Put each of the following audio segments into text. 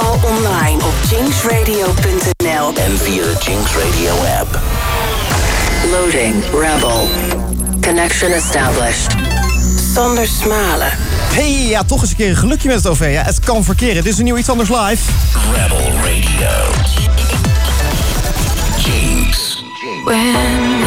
Overal online op jinxradio.nl en via de Jinx Radio app. Loading Rebel. Connection established. Sander Smalen. Hey, ja, toch eens een keer een gelukje met het OV. Ja, het kan verkeren. Dit is een nieuw iets anders live. Rebel Radio. Jinx. When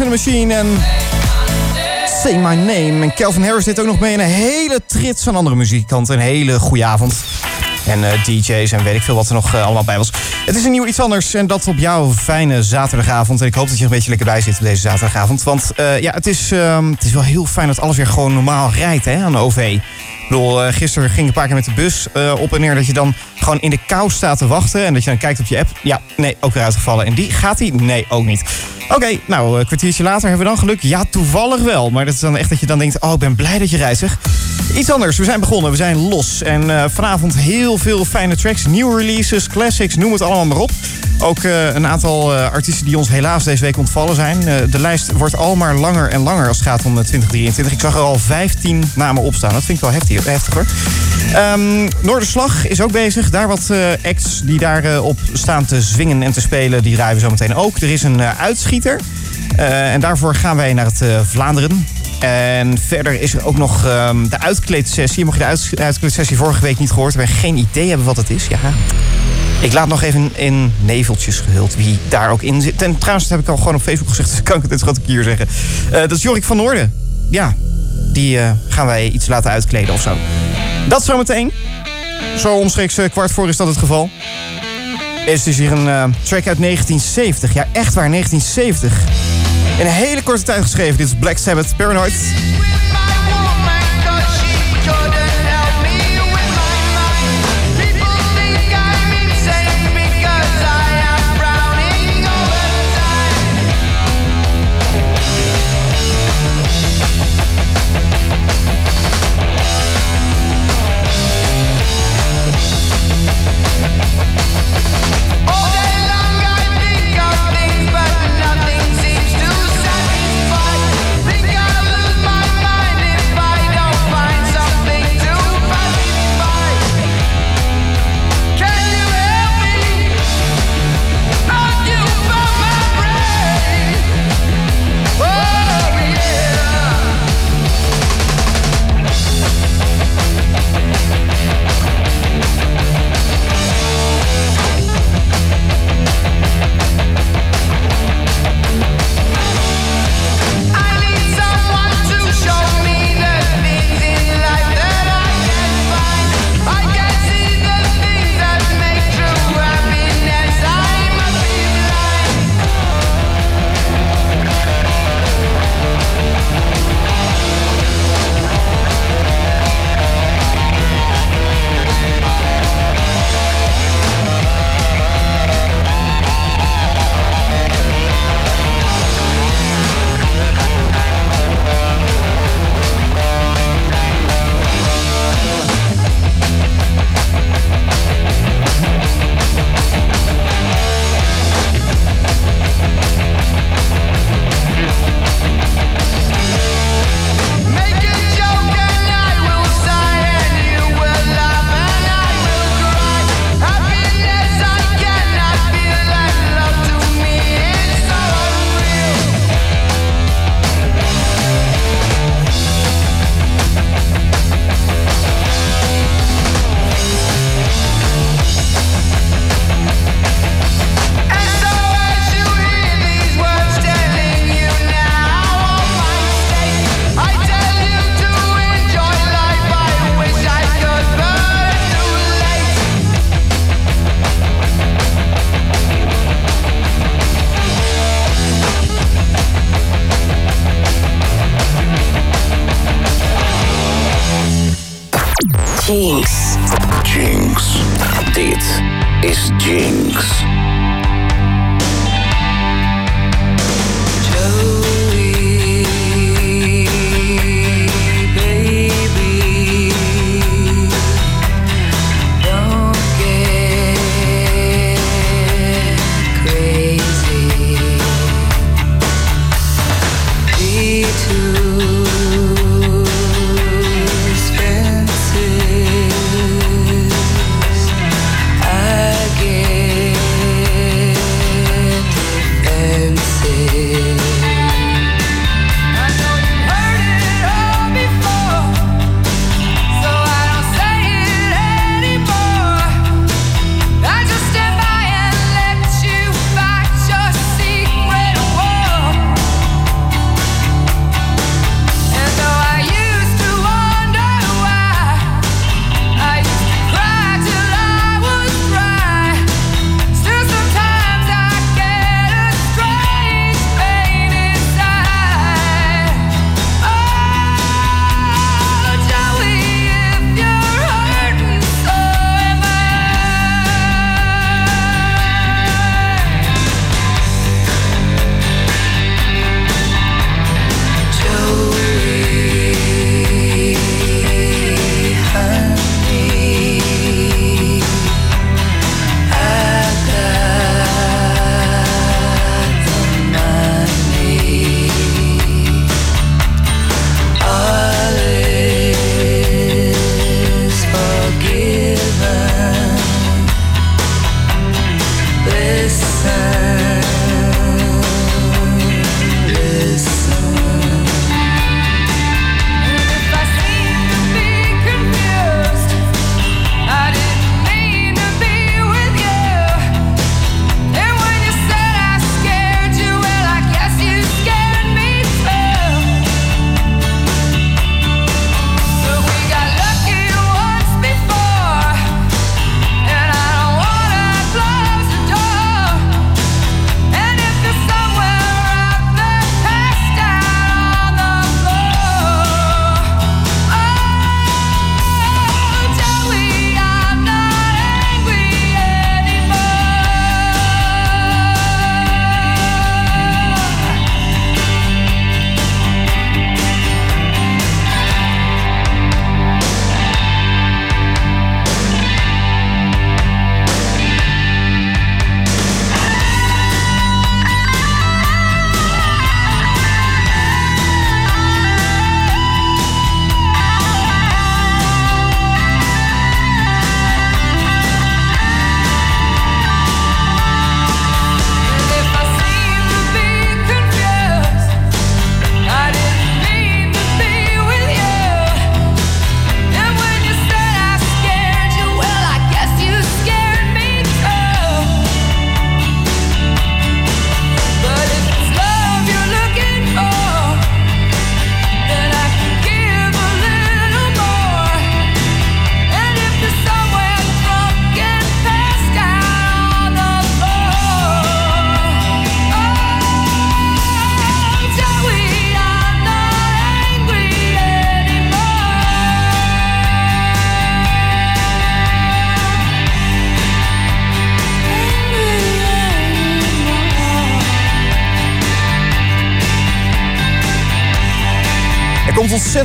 And the Machine en Say My Name. En Calvin Harris deed ook nog mee in een hele trits van andere muzikanten. Een hele goede avond. En eh, DJ's en weet ik veel wat er nog eh, allemaal bij was. Het is een nieuw iets anders en dat op jouw fijne zaterdagavond. En ik hoop dat je er een beetje lekker bij zit deze zaterdagavond. Want eh, ja, het is, ehm, het is wel heel fijn dat alles weer gewoon normaal rijdt hè, aan de OV. Ik bedoel, eh, gisteren ging ik een paar keer met de bus eh, op en neer... dat je dan gewoon in de kou staat te wachten... en dat je dan kijkt op je app. Ja, nee, ook weer uitgevallen. En die gaat die? Nee, ook niet. Oké, nou, een kwartiertje later hebben we dan geluk. Ja, toevallig wel. Maar dat is dan echt dat je dan denkt... oh, ik ben blij dat je reist, zeg. Iets anders, we zijn begonnen, we zijn los. En eh, vanavond heel veel fijne tracks, nieuwe releases, classics, noem het allemaal maar op. Ook eh, een aantal eh, artiesten die ons helaas deze week ontvallen zijn. De lijst wordt al maar langer en langer als het gaat om eh, 2023. Ik zag er al 15 namen op staan. Dat vind ik wel heftig, heftig hoor. Ehm, Noorderslag is ook bezig. Daar wat acts die daarop op staan te zwingen en te spelen, die draaien we zo meteen ook. Er is een uitschieter. En daarvoor gaan wij naar het Vlaanderen. En verder is er ook nog ehm, de uitkleedsessie. Mocht je de uitkleedsessie vorige week niet gehoord hebben... en geen idee hebben wat het is, ja... Ik laat nog even in neveltjes gehuld wie daar ook in zit. En trouwens, dat heb ik al gewoon op Facebook gezegd, dus kan ik het dit grote keer zeggen. Eh, dat is Jorik van Noorden. Ja, die eh, gaan wij iets laten uitkleden of zo. Dat zometeen. Zo omstreeks eh, kwart voor is dat het geval. Is dus hier een track uit 1970. Ja, echt waar, 1970. In een hele korte tijd geschreven. Dit is Black Sabbath Paranoid.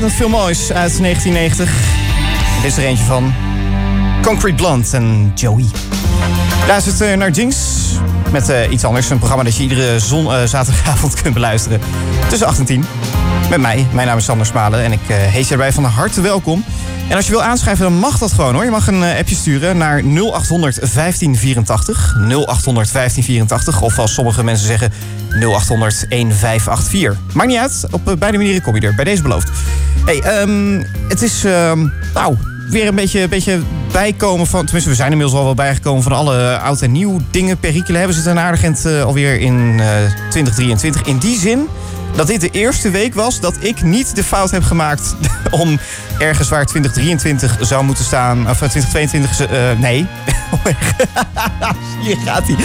Ontzettend veel moois uit 1990. Dit is er eentje van Concrete Blonde en Joey. Luistert uh, naar Jinx met uh, iets anders. Een programma dat je iedere zon, uh, zaterdagavond kunt beluisteren. Tussen 8 en 10. Met mij. Mijn naam is Sander Smalen en ik heet je erbij van harte welkom. En als je wil aanschrijven, dan mag dat gewoon hoor. Je mag een appje sturen naar 0800 1584. 0800 1584. Of als sommige mensen zeggen 0800 1584. Maakt niet uit. Op beide manieren kom je er. Bij deze beloofd. Hey, um, het is... Um, nou, weer een beetje, beetje bijkomen van... Tenminste, we zijn inmiddels al wel bijgekomen van alle oud en nieuw dingen. Perikelen hebben ze ten aardigend uh, alweer in uh, 2023. In die zin dat dit de eerste week was dat ik niet de fout heb gemaakt... om ergens waar 2023 zou moeten staan... of 2022... Uh, nee. Hier gaat hij.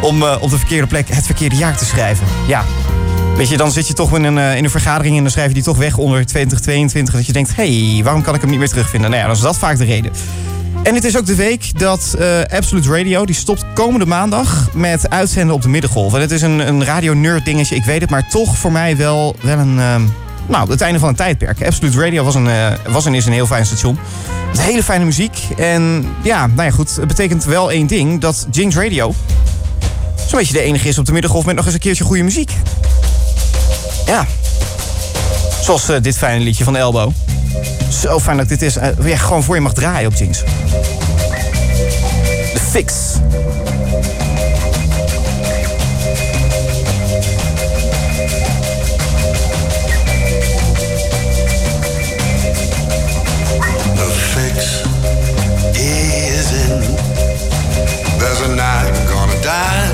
Om uh, op de verkeerde plek het verkeerde jaar te schrijven. Ja. Weet je, dan zit je toch in een, in een vergadering en dan schrijf je die toch weg onder 2022. Dat je denkt, hé, hey, waarom kan ik hem niet meer terugvinden? Nou ja, dan is dat vaak de reden. En het is ook de week dat uh, Absolute Radio, die stopt komende maandag met uitzenden op de middengolf. En het is een, een radio-nerd dingetje, ik weet het, maar toch voor mij wel, wel een... Uh, nou, het einde van een tijdperk. Absolute Radio was, een, uh, was en is een heel fijn station. Met hele fijne muziek. En ja, nou ja, goed. Het betekent wel één ding. Dat Jinx Radio zo'n beetje de enige is op de middengolf met nog eens een keertje goede muziek. Ja. Zoals uh, dit fijne liedje van Elbow. Zo fijn dat dit is. Uh, ja, gewoon voor je mag draaien op Jinx. De Fix.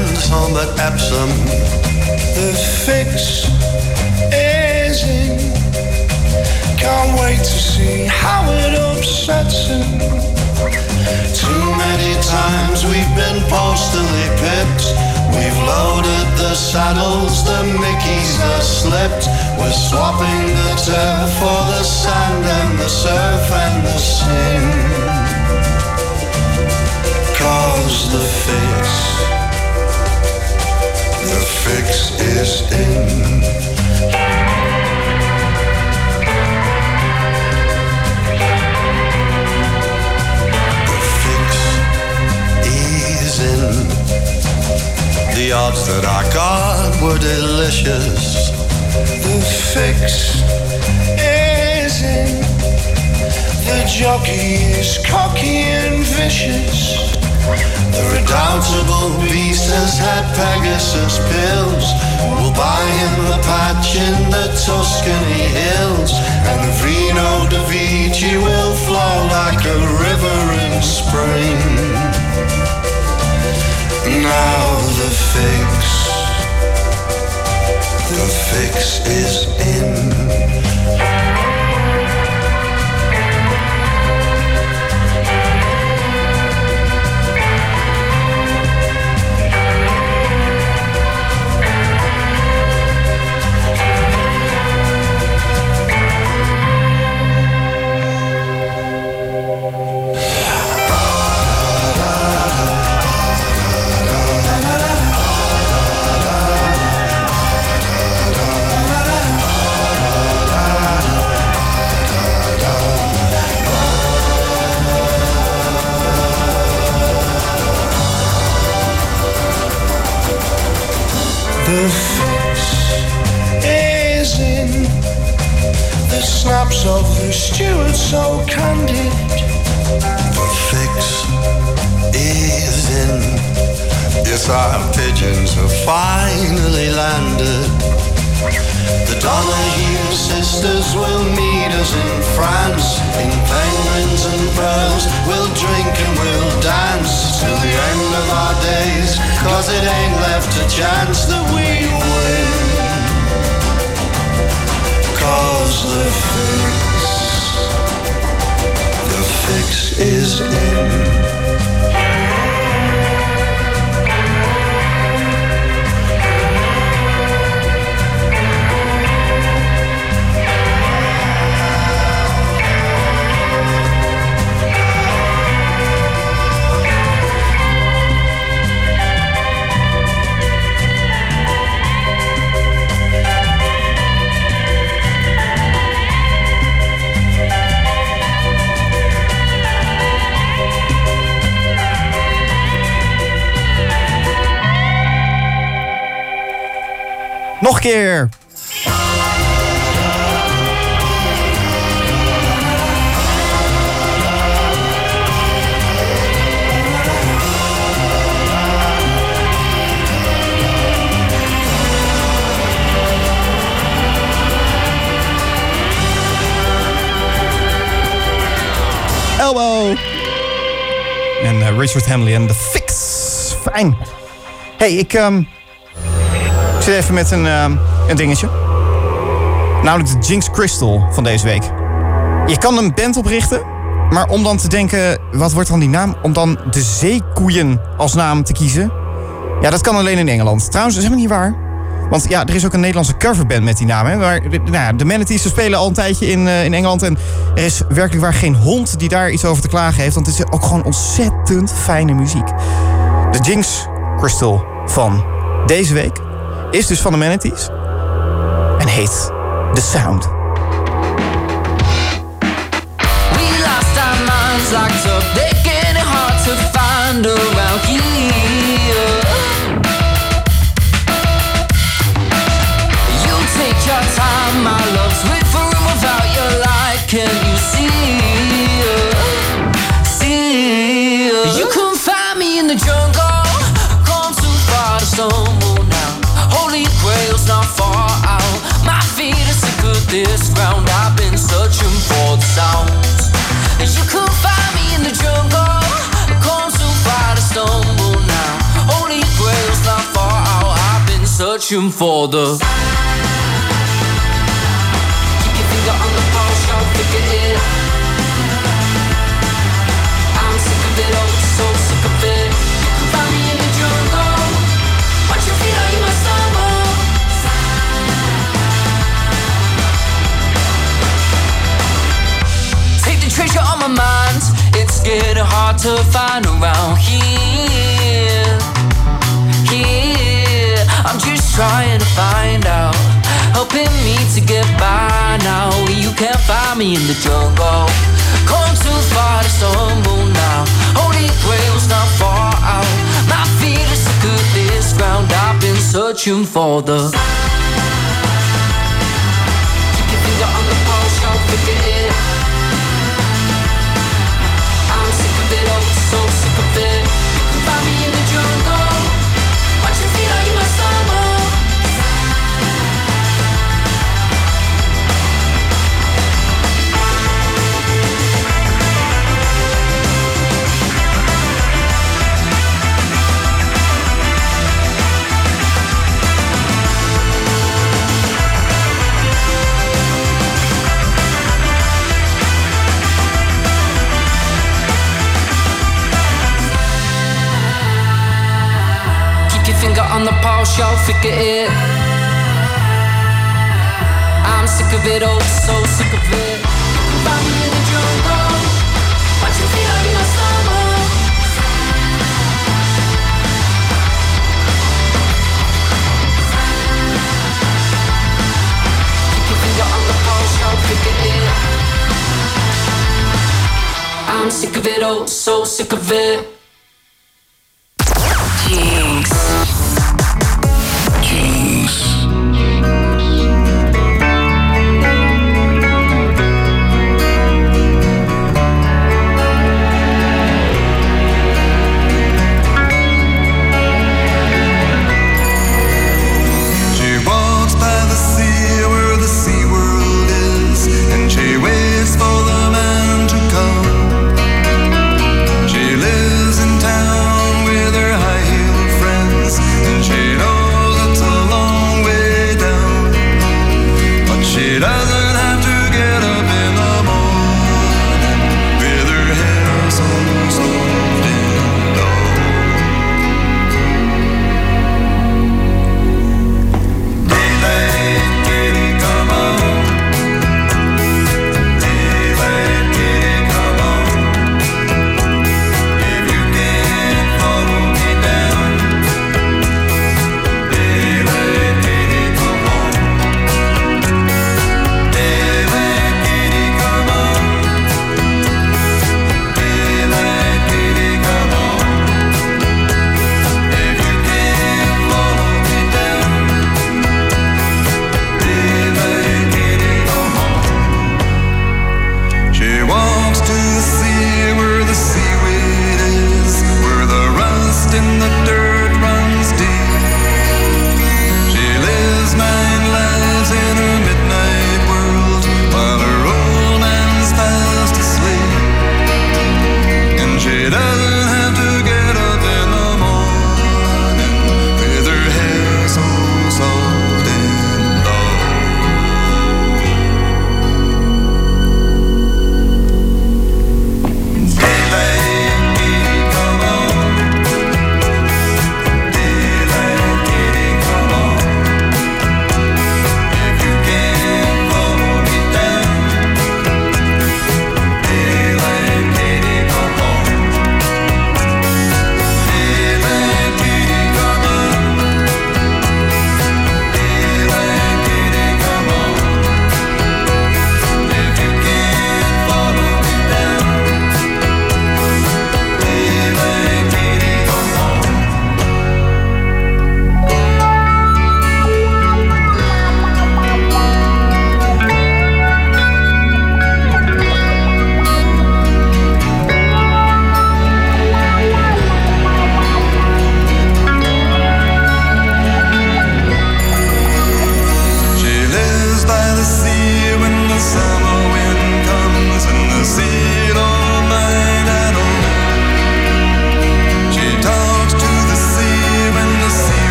The on that Epsom. The fix. Can't wait to see how it upsets him. Too many times we've been postally pipped. We've loaded the saddles, the Mickeys, the slipped. We're swapping the turf for the sand and the surf and the sin. Cause the fix, the fix is in. The odds that I got were delicious. The fix is in. The jockey is cocky and vicious. The redoubtable beast has had Pegasus pills. We'll buy him a patch in the Tuscany hills, and the Vino de Vici will flow like a river in spring. Now the fix, the fix is in. The fix is in the snaps of the steward so candid. The fix is in. Yes, our pigeons have finally landed. The Donahue sisters will meet us in France. In penguins and pearls, we'll drink and we'll dance till the end of our days. Cause it ain't left a chance that we win. Cause the fix, the fix is in. Nog een keer. Elbow. En eh, Richard Hamley en The Fix. Fijn. hey, ik, ehm, ik zit even met een, ehm, een dingetje. Namelijk de Jinx Crystal van deze week. Je kan een band oprichten, maar om dan te denken, wat wordt dan die naam? Om dan de zeekoeien als naam te kiezen. Ja, dat kan alleen in Engeland. Trouwens, dat is helemaal niet waar. Want ja, er is ook een Nederlandse coverband met die naam. Hè? Maar, nou ja, de Manatees spelen al een tijdje in, eh, in Engeland. En er is werkelijk waar geen hond die daar iets over te klagen heeft. Want het is ook gewoon ontzettend fijne muziek. De Jinx Crystal van deze week is dus van de Manatees. En heet The Sound. We lost our minds locked up, making it hard to find around here. You take your time, my love's with for without your light. Can you see? See? You can find me in the jungle, gone too far to not far out. My feet are sick of this ground. I've been searching for the sounds. You can find me in the jungle, gone too far to stumble now. Holy Grail's not far out. I've been searching for the. Keep your finger on the pulse, don't forget it. I'm my mind. It's getting hard to find around here. Here, I'm just trying to find out. Helping me to get by now. You can't find me in the jungle. Come too far to stumble now. Holy Grail's not far out. My feet are sick of this ground. I've been searching for the. Keep your finger on the pulse, don't forget it. On the pulse, you'll figure it. I'm sick of it, oh, so sick of it. Find me in the stumble. Keep finger on the pulse, you'll figure it. I'm sick of it, oh, so sick of it.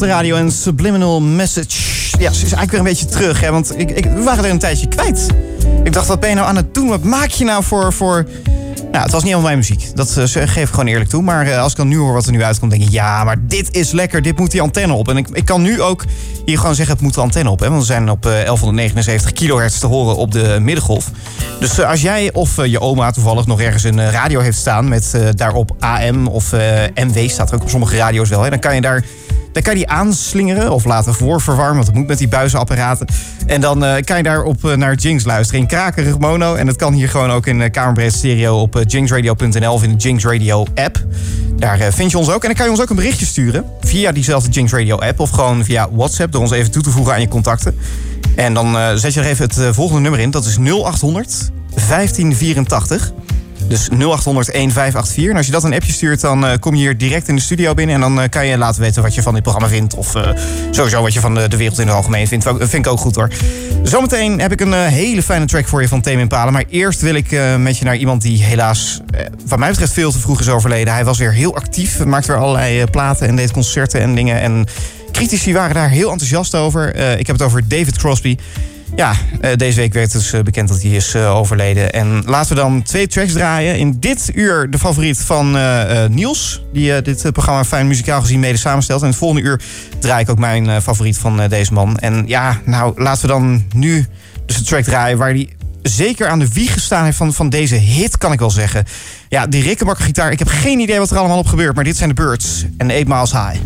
De radio en Subliminal Message. Ja, ze is eigenlijk weer een beetje terug, hè, want ik, ik, we waren er een tijdje kwijt. Ik dacht, wat ben je nou aan het doen? Wat maak je nou voor... voor... Nou, het was niet helemaal mijn muziek. Dat eh, geef ik gewoon eerlijk toe. Maar eh, als ik dan nu hoor wat er nu uitkomt, denk ik... ja, maar dit is lekker, dit moet die antenne op. En ik, ik kan nu ook hier gewoon zeggen, het moet de antenne op. Hè, want we zijn op eh, 1179 kilohertz te horen op de middengolf. Dus als jij of je oma toevallig nog ergens een radio heeft staan... met daarop AM of MW, staat er ook op sommige radio's wel... Hè, dan kan je daar... Dan kan je die aanslingeren of laten voorverwarmen, want dat moet met die buizenapparaten. En dan eh, kan je daarop eh, naar Jinx luisteren in krakerig mono. En dat kan hier gewoon ook in uh, kamerbreed stereo op jinxradio.nl of in de Jinx Radio app. Daar eh, vind je ons ook. En dan kan je ons ook een berichtje sturen via diezelfde Jinx Radio app of gewoon via WhatsApp door ons even toe te voegen aan je contacten. En dan eh, zet je er even het eh, volgende nummer in. Dat is 0800 1584. Dus 0800 1584. En als je dat een appje stuurt, dan eh, kom je hier direct in de studio binnen. En dan eh, kan je laten weten wat je van dit programma vindt. Of eh, sowieso wat je van de, wereld in het algemeen vindt. Vind ik ook goed hoor. Zometeen heb ik een hele fijne track voor je van Tame Impala. Maar eerst wil ik met je naar iemand die helaas, wat mij betreft, veel te vroeg is overleden. Hij was weer heel actief. Maakte weer allerlei platen en deed concerten en dingen. En critici waren daar heel enthousiast over. Ik heb het over David Crosby. Ja, eh, deze week werd dus eh, bekend dat hij is eh, overleden. En laten we dan twee tracks draaien. In dit uur de favoriet van Niels. Die dit programma fijn muzikaal gezien mede samenstelt. En het volgende uur draai ik ook mijn favoriet van deze man. En ja, nou laten we dan nu dus een track draaien waar hij zeker aan de wieg gestaan heeft van, van deze hit, kan ik wel zeggen. Ja, die Rickenbacker gitaar. Ik heb geen idee wat er allemaal op gebeurt. Maar dit zijn de Birds en 8 Miles High.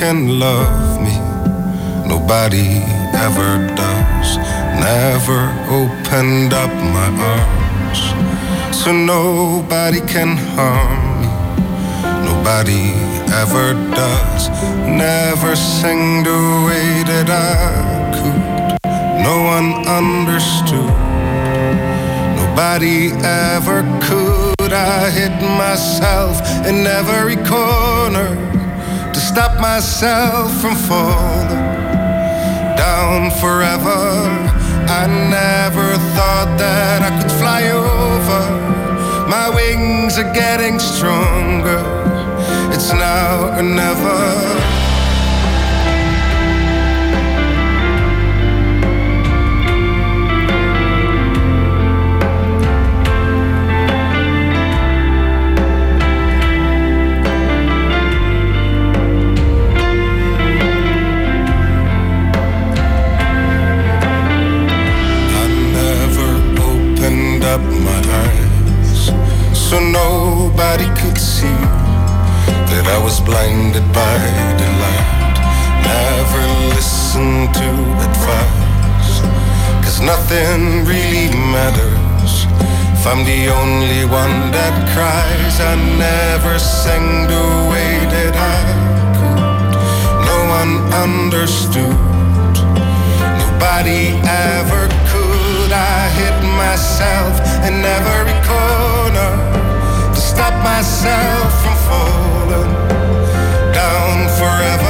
Can love me. Nobody ever does. Never opened up my arms, so nobody can harm me. Nobody ever does. Never sang the way that I could. No one understood. Nobody ever could. I hid myself in every corner stop myself from falling down forever. I never thought that I could fly over. My wings are getting stronger. It's now or never. Was blinded by the light. Never listened to advice, cause nothing really matters. If I'm the only one that cries, I never sang the way that I could. No one understood. Nobody ever could. I hit myself in every corner to stop myself forever.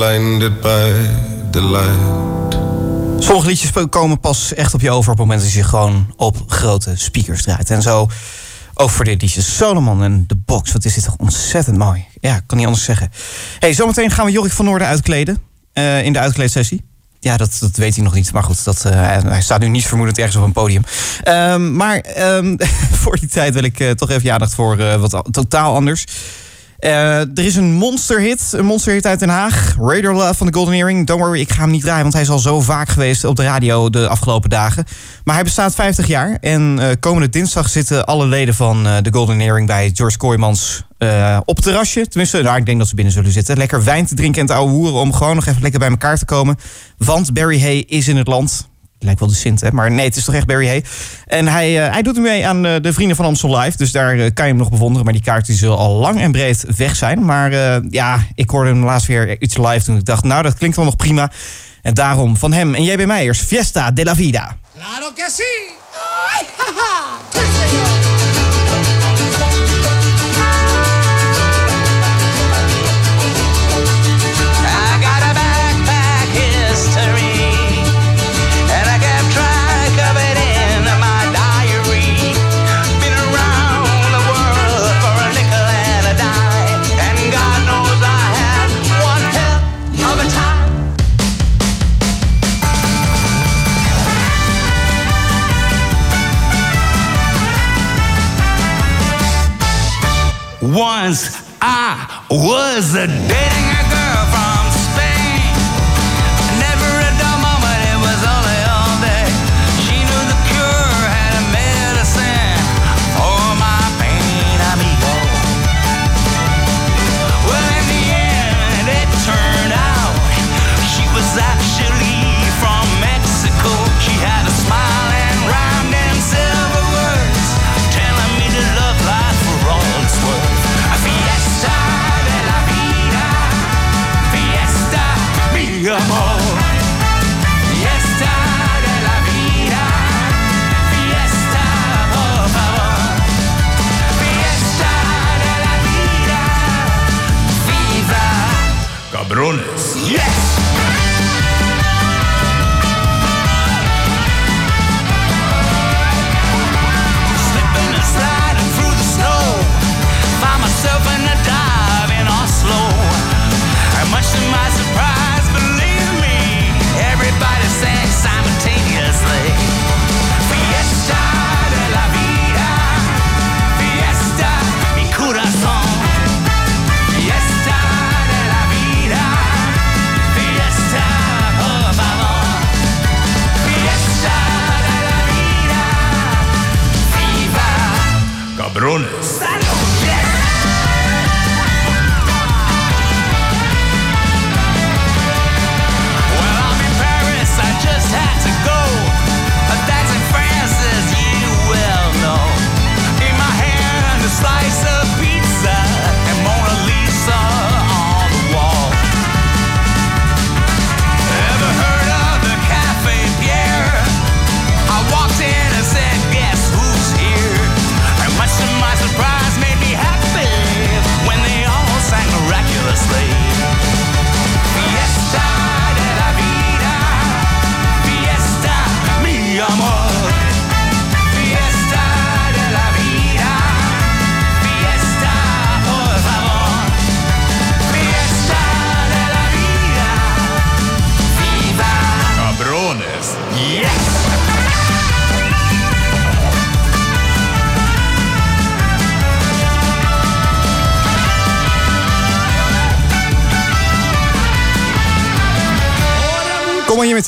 Blinded by the light. Sommige liedjes komen pas echt op je over op het moment dat je gewoon op grote speakers draait. En zo ook voor dit liedje Solomon en de Box. Wat is dit toch ontzettend mooi. Ja, kan niet anders zeggen. hey, zometeen gaan we Jorik van Noorden uitkleden. eh, in de uitkleedsessie. Ja, dat, dat weet hij nog niet. Maar goed, dat, eh, hij- staat nu niet vermoedend ergens op een podium. Ehm, maar ehm, voor die tijd wil ik eh, toch even je aandacht voor wat al- totaal anders. Eh, er is een monsterhit, een monsterhit uit Den Haag. Radar Love van de Golden Earring. Don't worry, ik ga hem niet draaien, want hij is al zo vaak geweest op de radio de afgelopen dagen. Maar hij bestaat 50 jaar. En eh, komende dinsdag zitten alle leden van eh, de Golden Earring bij George Kooijmans op het terrasje. Tenminste, nou, ik denk dat ze binnen zullen zitten. Lekker wijn te drinken en te ouwe hoeren om gewoon nog even lekker bij elkaar te komen. Want Barry Hay is in het land. Lijkt wel de Sint, hè? Maar nee, het is toch echt Barry Hay. En hij, eh, hij doet mee aan eh, de Vrienden van Amstel Live. Dus daar eh, kan je hem nog bewonderen. Maar die kaarten die zullen al lang en breed weg zijn. Maar eh, ja, ik hoorde hem laatst weer iets live toen ik dacht... nou, dat klinkt wel nog prima. En daarom van hem en JB Meijers, Fiesta de la Vida. Claro que sí. Once I was a dating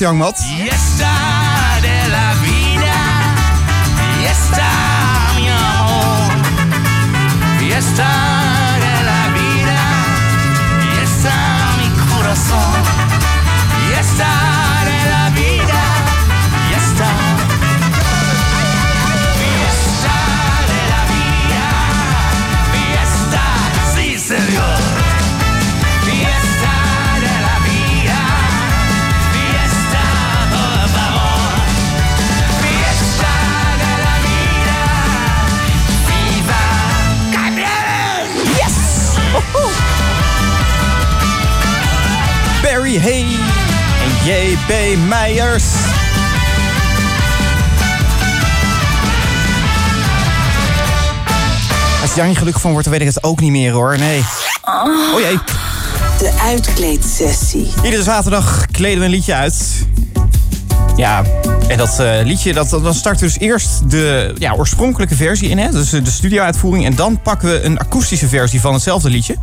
Young Mat. Niet gelukkig van wordt, dan weet ik het ook niet meer hoor. Nee. Oh jee. De uitkleedsessie. Iedere zaterdag kleden we een liedje uit. Ja, en dat eh, liedje, dat, dan starten we dus eerst de ja, oorspronkelijke versie in, hè? dus eh, de studio-uitvoering. En dan pakken we een akoestische versie van hetzelfde liedje.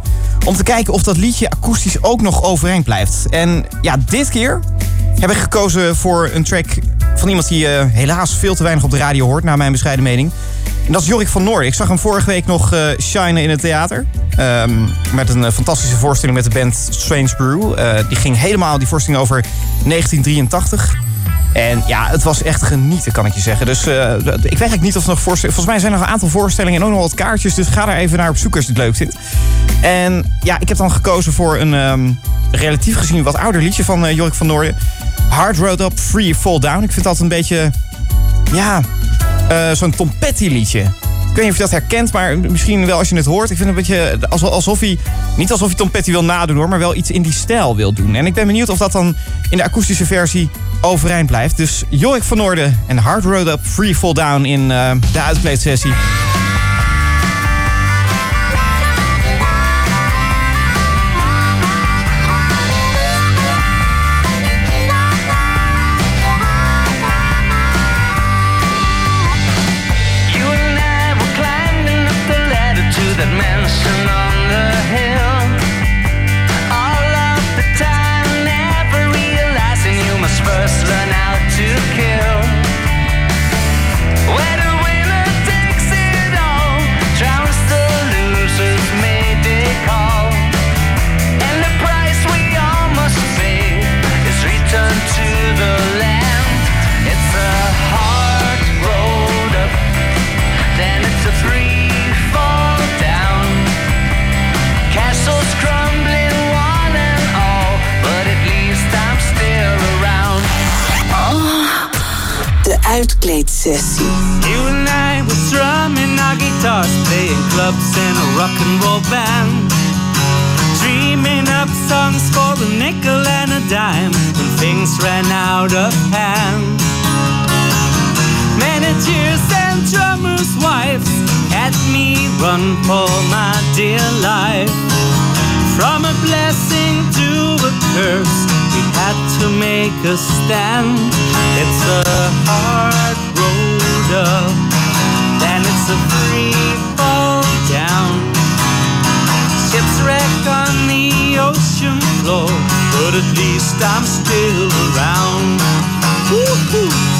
Om te kijken of dat liedje akoestisch ook nog overeind blijft. En ja, dit keer heb ik gekozen voor een track van iemand die eh, helaas veel te weinig op de radio hoort, naar mijn bescheiden mening. En dat is Jorik van Noorden. Ik zag hem vorige week nog eh shinen in het theater. Ehm, met een eh, fantastische voorstelling met de band Strange Brew. Eh, die ging helemaal die voorstelling over 1983. En ja, het was echt genieten, kan ik je zeggen. Dus ik weet eigenlijk niet of er nog voorstellingen... Volgens mij zijn er nog een aantal voorstellingen en ook nog wat kaartjes. Dus ga daar even naar op zoek als het leuk vindt. En ja, ik heb dan gekozen voor een ehm, relatief gezien wat ouder liedje van Jorik van Noorden. Hard Road Up, Free Fall Down. Ik vind dat een beetje... Ja, eh, zo'n Tom Petty liedje. Ik weet niet of je dat herkent, maar misschien wel als je het hoort. Ik vind het een beetje alsof, alsof hij... Niet alsof hij Tom Petty wil nadoen hoor, maar wel iets in die stijl wil doen. En ik ben benieuwd of dat dan in de akoestische versie overeind blijft. Dus Jorik van Noorden en Hard Road Up, Free Fall Down in eh, de uitkleedsessie. uitkleedsessie. You and I were strumming our guitars, playing clubs in a rock and roll band. Dreaming up songs for a nickel and a dime when things ran out of hand. Managers and drummers' wives had me run for my dear life. From a blessing to a curse had to make a stand. It's a hard road up, then it's a free fall down. Ships wreck on the ocean floor, but at least I'm still around. Woo-hoo.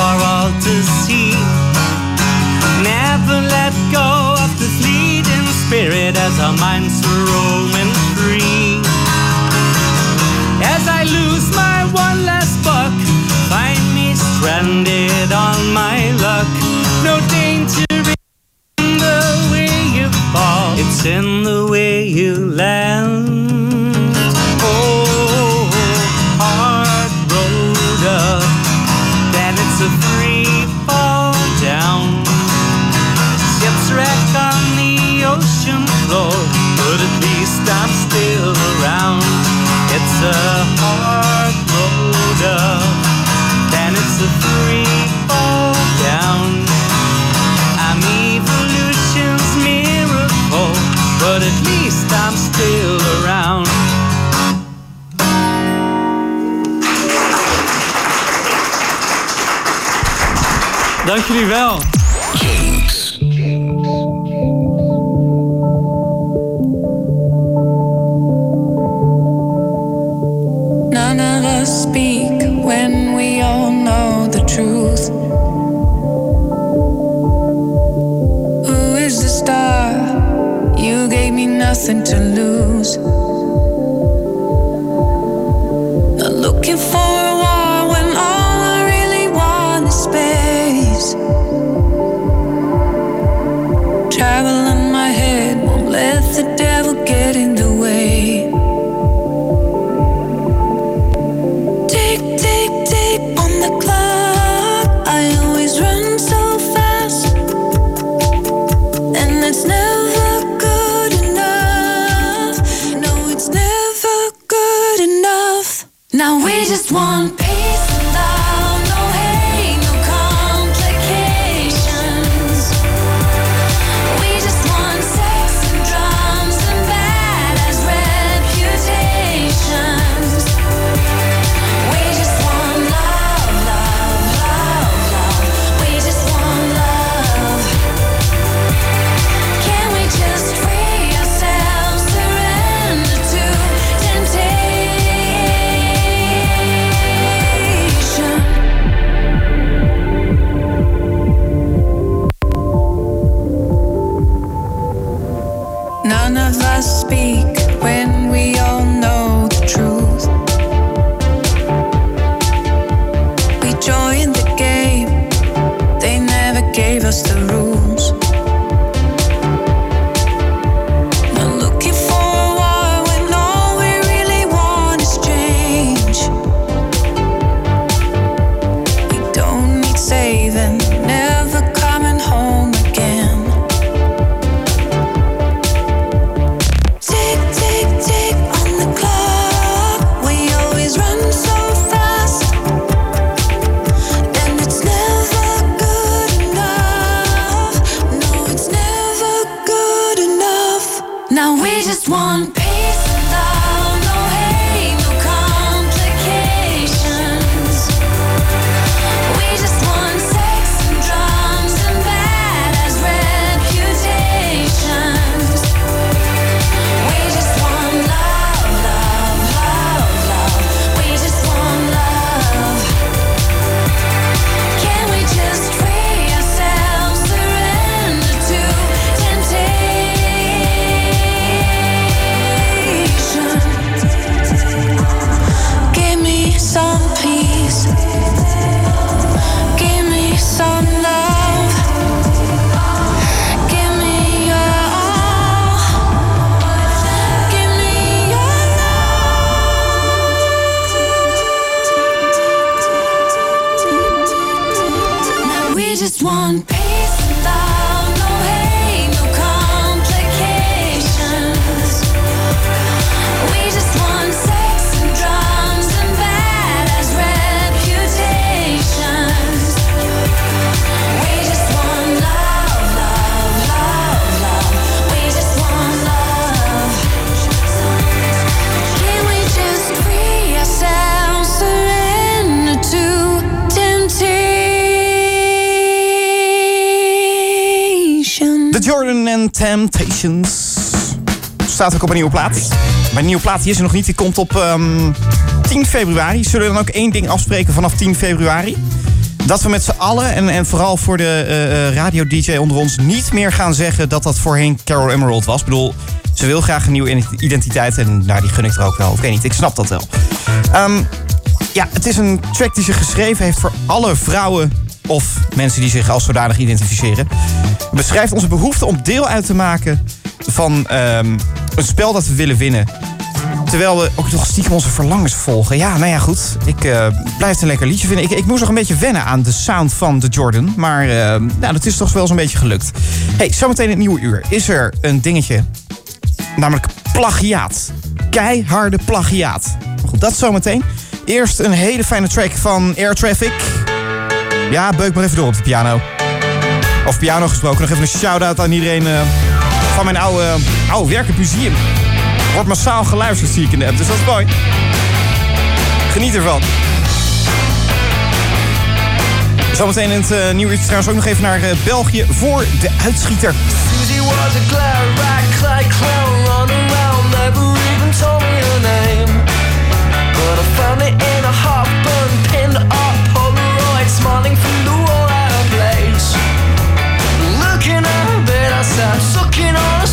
Baraltı one. Staat ook op een nieuwe plaat. Maar een nieuwe plaat is er nog niet. Die komt op ehm, 10 februari. Zullen we dan ook één ding afspreken vanaf 10 februari? Dat we met z'n allen, en, en vooral voor de eh, eh, radio-dj onder ons... niet meer gaan zeggen dat dat voorheen Carol Emerald was. Ik bedoel, ze wil graag een nieuwe identiteit. En nou, die gun ik er ook wel. Ik weet niet, ik snap dat wel. Ehm, ja, het is een track die ze geschreven heeft voor alle vrouwen of mensen die zich als zodanig identificeren. Beschrijft onze behoefte om deel uit te maken van ehm, een spel dat we willen winnen. Terwijl we ook nog stiekem onze verlangens volgen. Ja, nou ja, goed. Ik eh, blijf een lekker liedje vinden. Ik, ik moest nog een beetje wennen aan de sound van de Jordan. Maar eh, nou, dat is toch wel zo'n beetje gelukt. hey, zometeen het nieuwe uur is er een dingetje. Namelijk plagiaat. Keiharde plagiaat. Goed, dat zometeen. Eerst een hele fijne track van Air Traffic. Ja, beuk maar even door op de piano. Of piano gesproken. Nog even een shout-out aan iedereen eh, van mijn oude, oude werkend museum. Wordt massaal geluisterd, zie ik in de app. Dus dat is mooi. Geniet ervan. Zometeen in het eh, nieuwe uurtje trouwens ook nog even naar eh, België voor de uitschieter.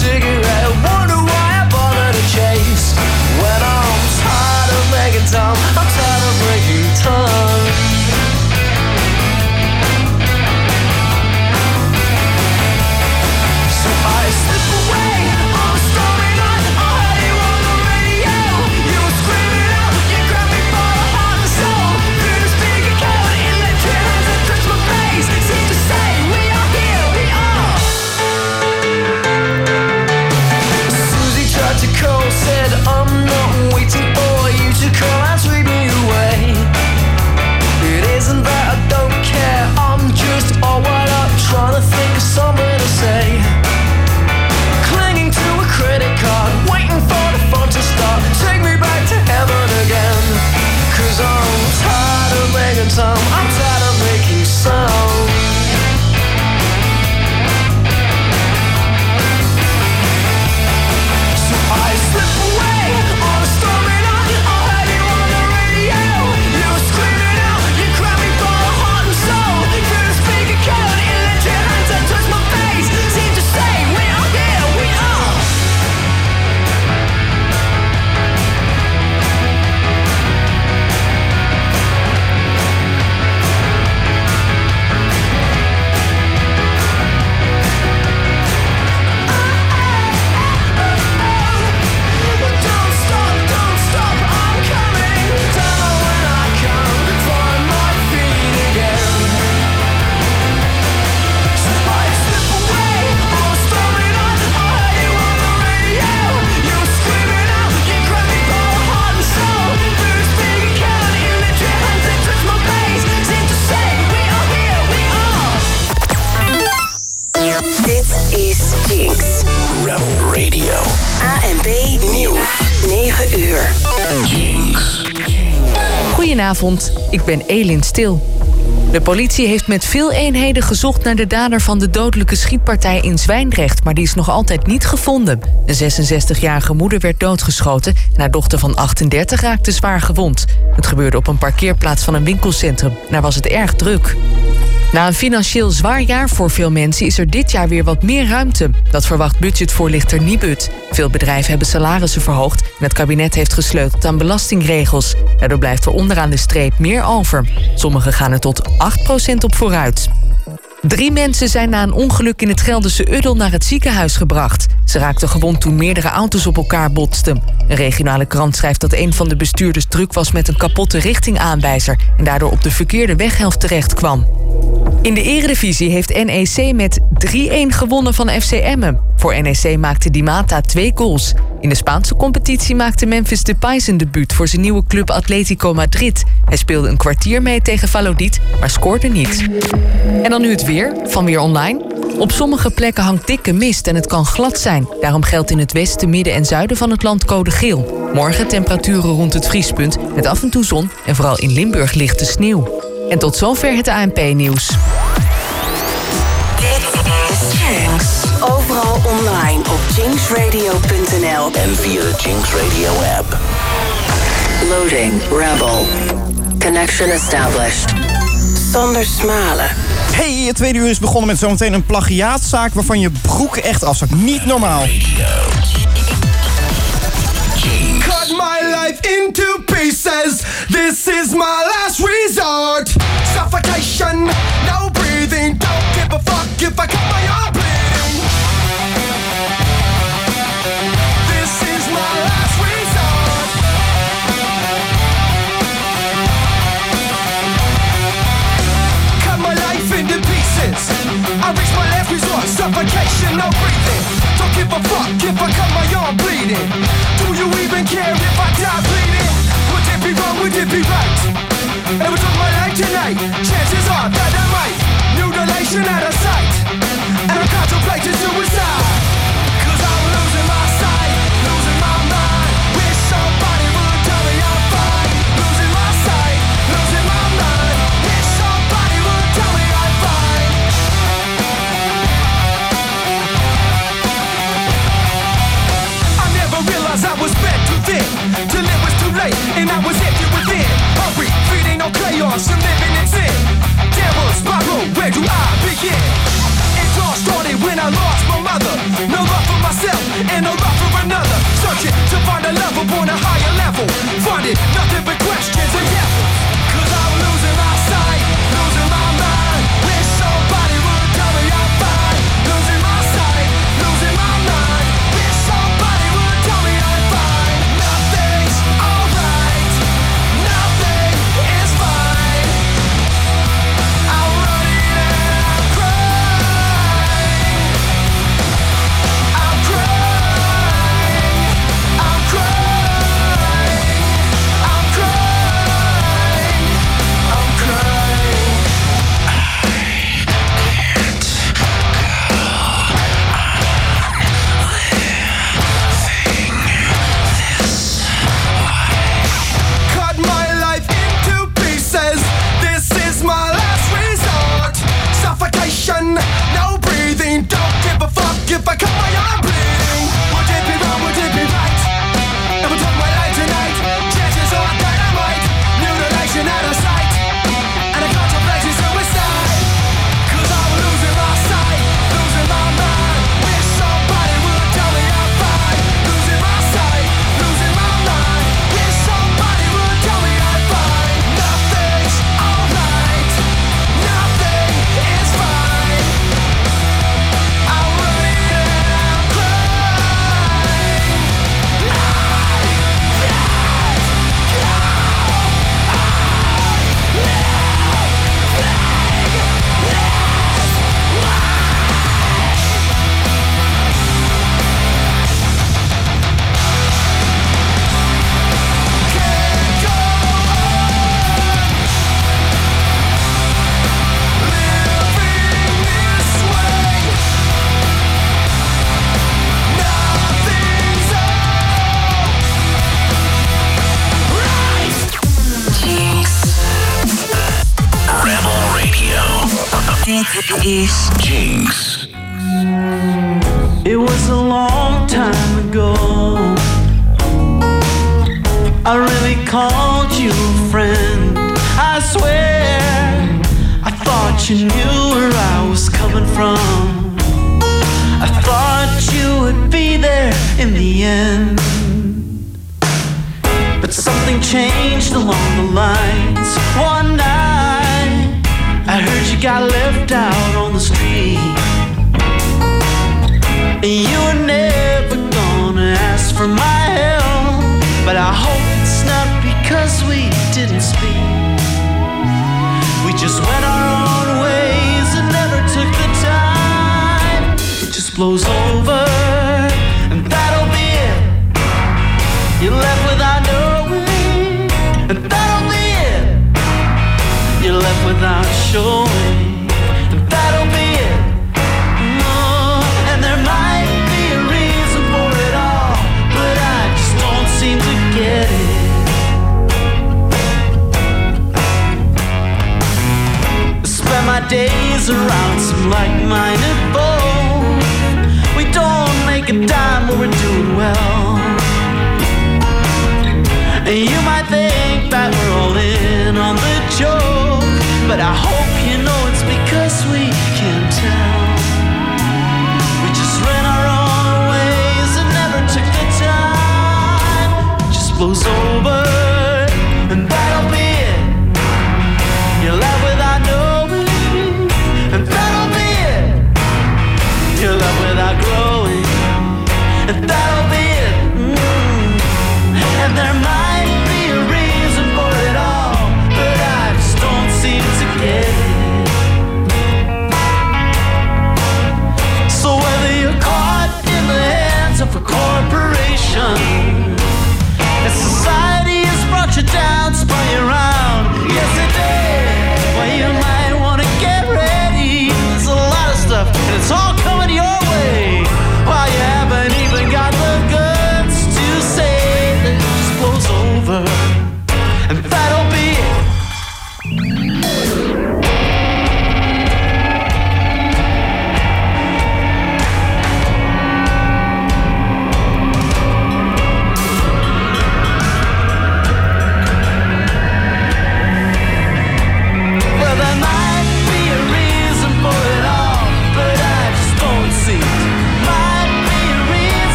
Cigarette. Goedenavond, ik ben Elin Stil. De politie heeft met veel eenheden gezocht naar de dader van de dodelijke schietpartij in Zwijndrecht, maar die is nog altijd niet gevonden. Een 66-jarige moeder werd doodgeschoten en haar dochter van 38 raakte zwaar gewond. Het gebeurde op een parkeerplaats van een winkelcentrum. Daar was het erg druk. Na een financieel zwaar jaar voor veel mensen is er dit jaar weer wat meer ruimte. Dat verwacht budgetvoorlichter Nibud. Veel bedrijven hebben salarissen verhoogd en het kabinet heeft gesleuteld aan belastingregels. Daardoor blijft er onderaan de streep meer over. Sommigen gaan er tot 8% op vooruit. Drie mensen zijn na een ongeluk in het Gelderse Uddel naar het ziekenhuis gebracht. Ze raakten gewond toen meerdere auto's op elkaar botsten. Een regionale krant schrijft dat een van de bestuurders druk was met een kapotte richtingaanwijzer en daardoor op de verkeerde weghelft terecht kwam. In de Eredivisie heeft NEC met 3-1 gewonnen van FC Emmen. Voor NEC maakte Di Mata twee goals. In de Spaanse competitie maakte Memphis Depay zijn debuut voor zijn nieuwe club Atletico Madrid. Hij speelde een kwartier mee tegen Valladolid, maar scoorde niet. En dan nu het weer van Weer Online. Op sommige plekken hangt dikke mist en het kan glad zijn. Daarom geldt in het westen, midden en zuiden van het land code geel. Morgen temperaturen rond het vriespunt met af en toe zon en vooral in Limburg lichte sneeuw. En tot zover het ANP-nieuws. Dit is Jinx. Overal online op jinxradio.nl En via de Jinx Radio app. Loading Rebel. Connection established. Sander Smalen. Hey, het tweede uur is begonnen met zometeen een plagiaatzaak waarvan je broek echt afzakt. Niet normaal. Cut my life into pieces. This is my last resort. Suffocation, no breathing. Don't give a fuck if I cut my arm I reach my last resort. Suffocation, no breathing. Don't give a fuck if I cut my arm bleeding. Do you even care if I die bleeding? Would it be wrong? Would it be right? It was on my life tonight. Chances are that I might. Mutilation out of sight. And I'm contemplating suicide. Too Till it was too late and I was empty within. Hungry, feeding on chaos and living in sin. Devil spiral, where do I begin? It all started when I lost my mother. No love for myself and no love for another. Searching to find a love upon a higher level. Finding nothing but questions and devils fuck if I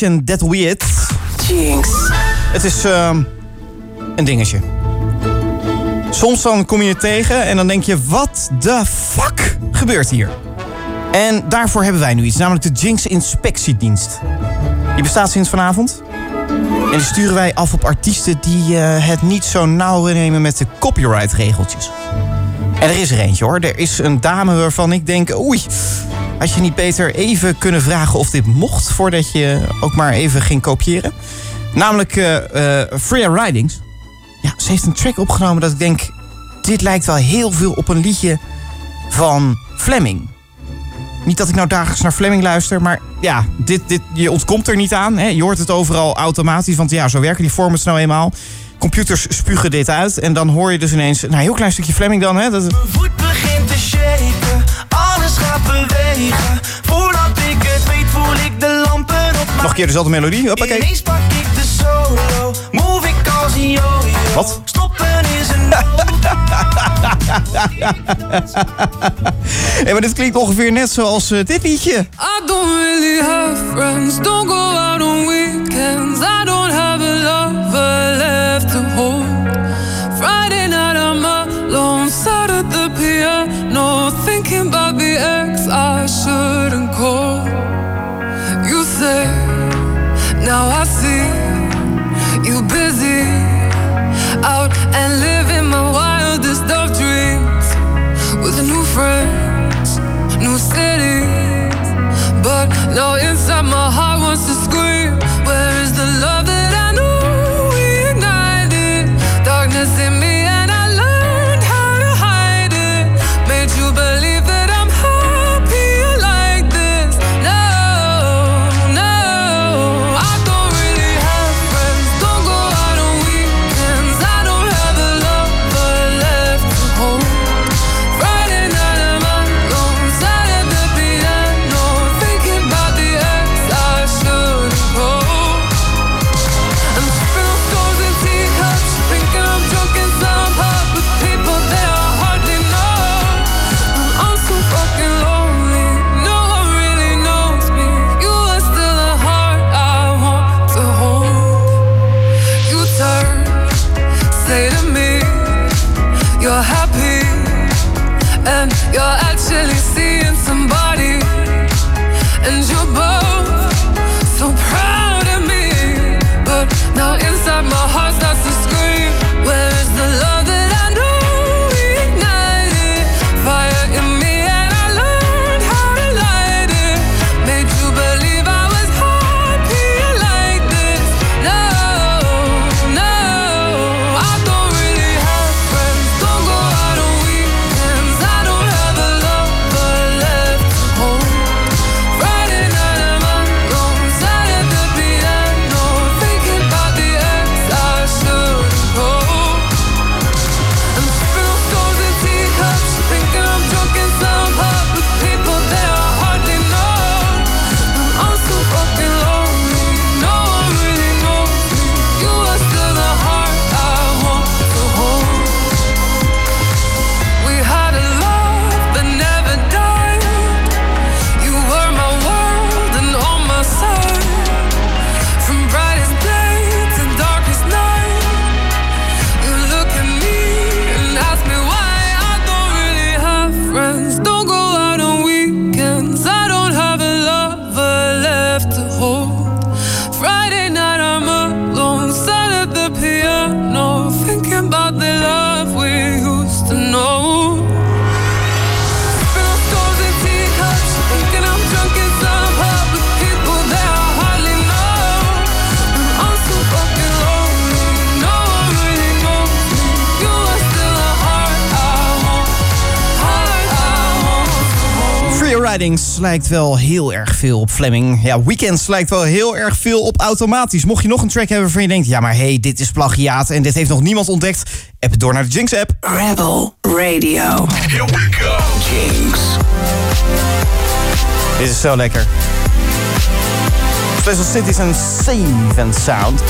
en That Weird. Jinx. Het is ehm, een dingetje. Soms dan kom je het tegen en dan denk je... wat de fuck gebeurt hier? En daarvoor hebben wij nu iets, namelijk de Jinx Inspectiedienst. Die bestaat sinds vanavond. En die sturen wij af op artiesten die eh, het niet zo nauw nemen met de copyright-regeltjes. En er is er eentje hoor. Er is een dame waarvan ik denk... oei, had je niet beter even kunnen vragen of dit mocht... voordat je ook maar even ging kopiëren? Namelijk eh, Freya Ridings. Ja, ze heeft een track opgenomen dat ik denk... dit lijkt wel heel veel op een liedje van Fleming. Niet dat ik nou dagelijks naar Fleming luister, maar ja, dit, dit, je ontkomt er niet aan. Hè? Je hoort het overal automatisch, want ja, zo werken die formats nou eenmaal. Computers spugen dit uit en dan hoor je dus ineens... Nou, heel klein stukje Fleming dan, hè? Dat, voet begint te shaken, bewegen. Voordat ik het weet voel ik de lampen op nog een keer dezelfde melodie. Hoppakee. Ineens pak ik de solo, move ik als een yo-yo. Wat? Stoppen is een Hé, maar dit klinkt ongeveer net zoals eh, dit liedje. I don't really have friends, don't go out on weekends. I don't I shouldn't call. You say, now I see you busy out and living my wildest of dreams with new friends, new cities. But now inside my lijkt wel heel erg veel op Fleming. Ja, Weekends lijkt wel heel erg veel op automatisch. Mocht je nog een track hebben waarvan je denkt... ja, maar hey, dit is plagiaat en dit heeft nog niemand ontdekt... app het door naar de Jinx-app. Rebel Radio. Here we go. Jinx. Dit is zo lekker. Special Cities and Save and Sound.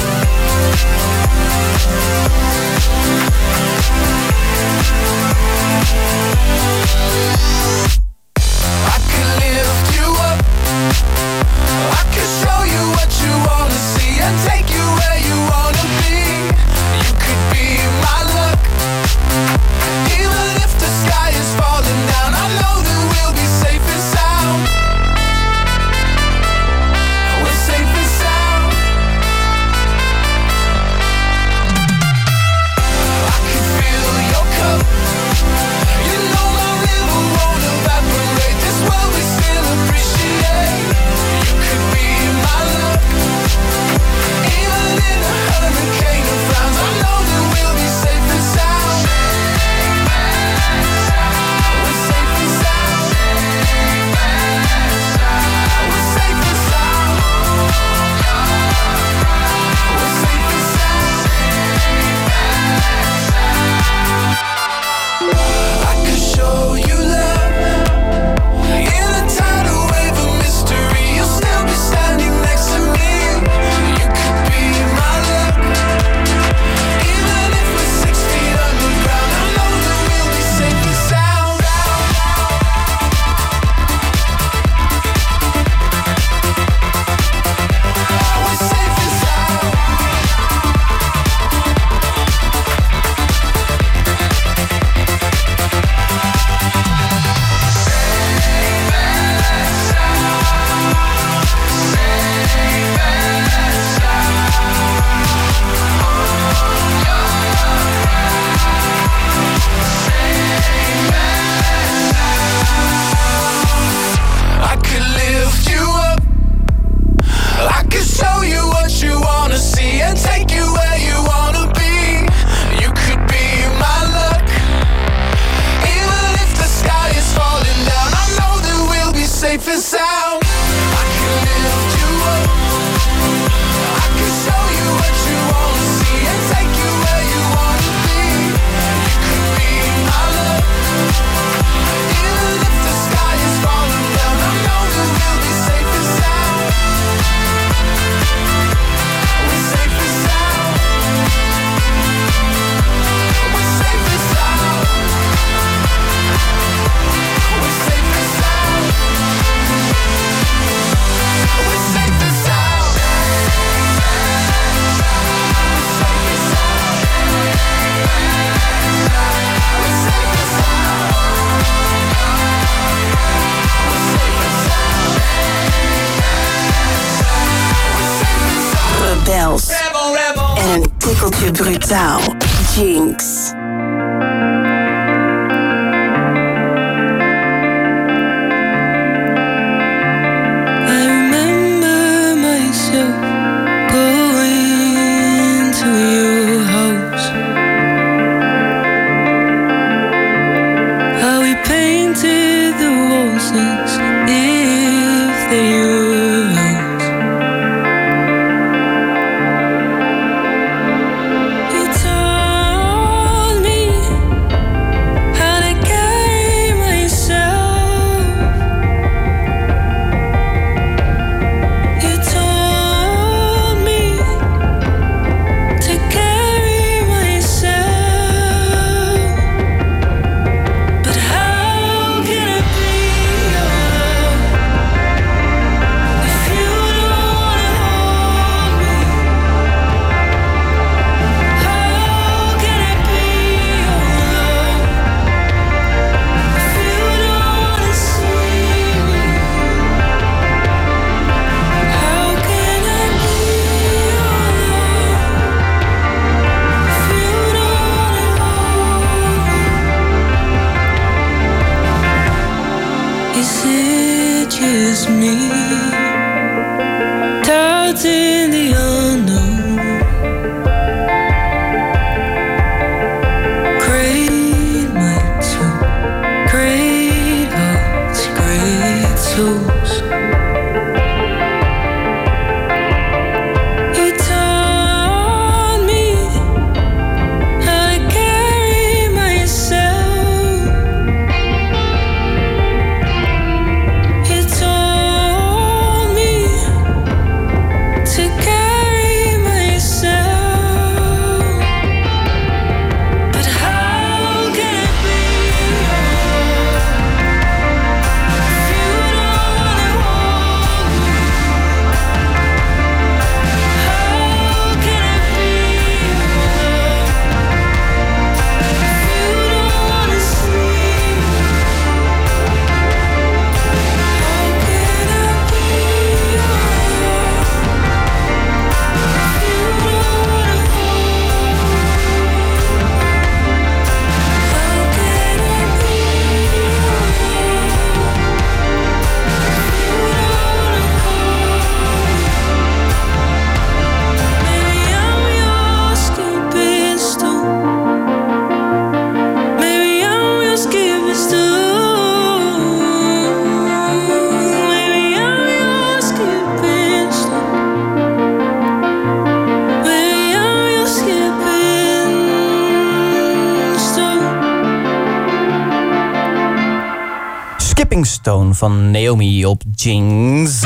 Stone van Naomi op Jinx.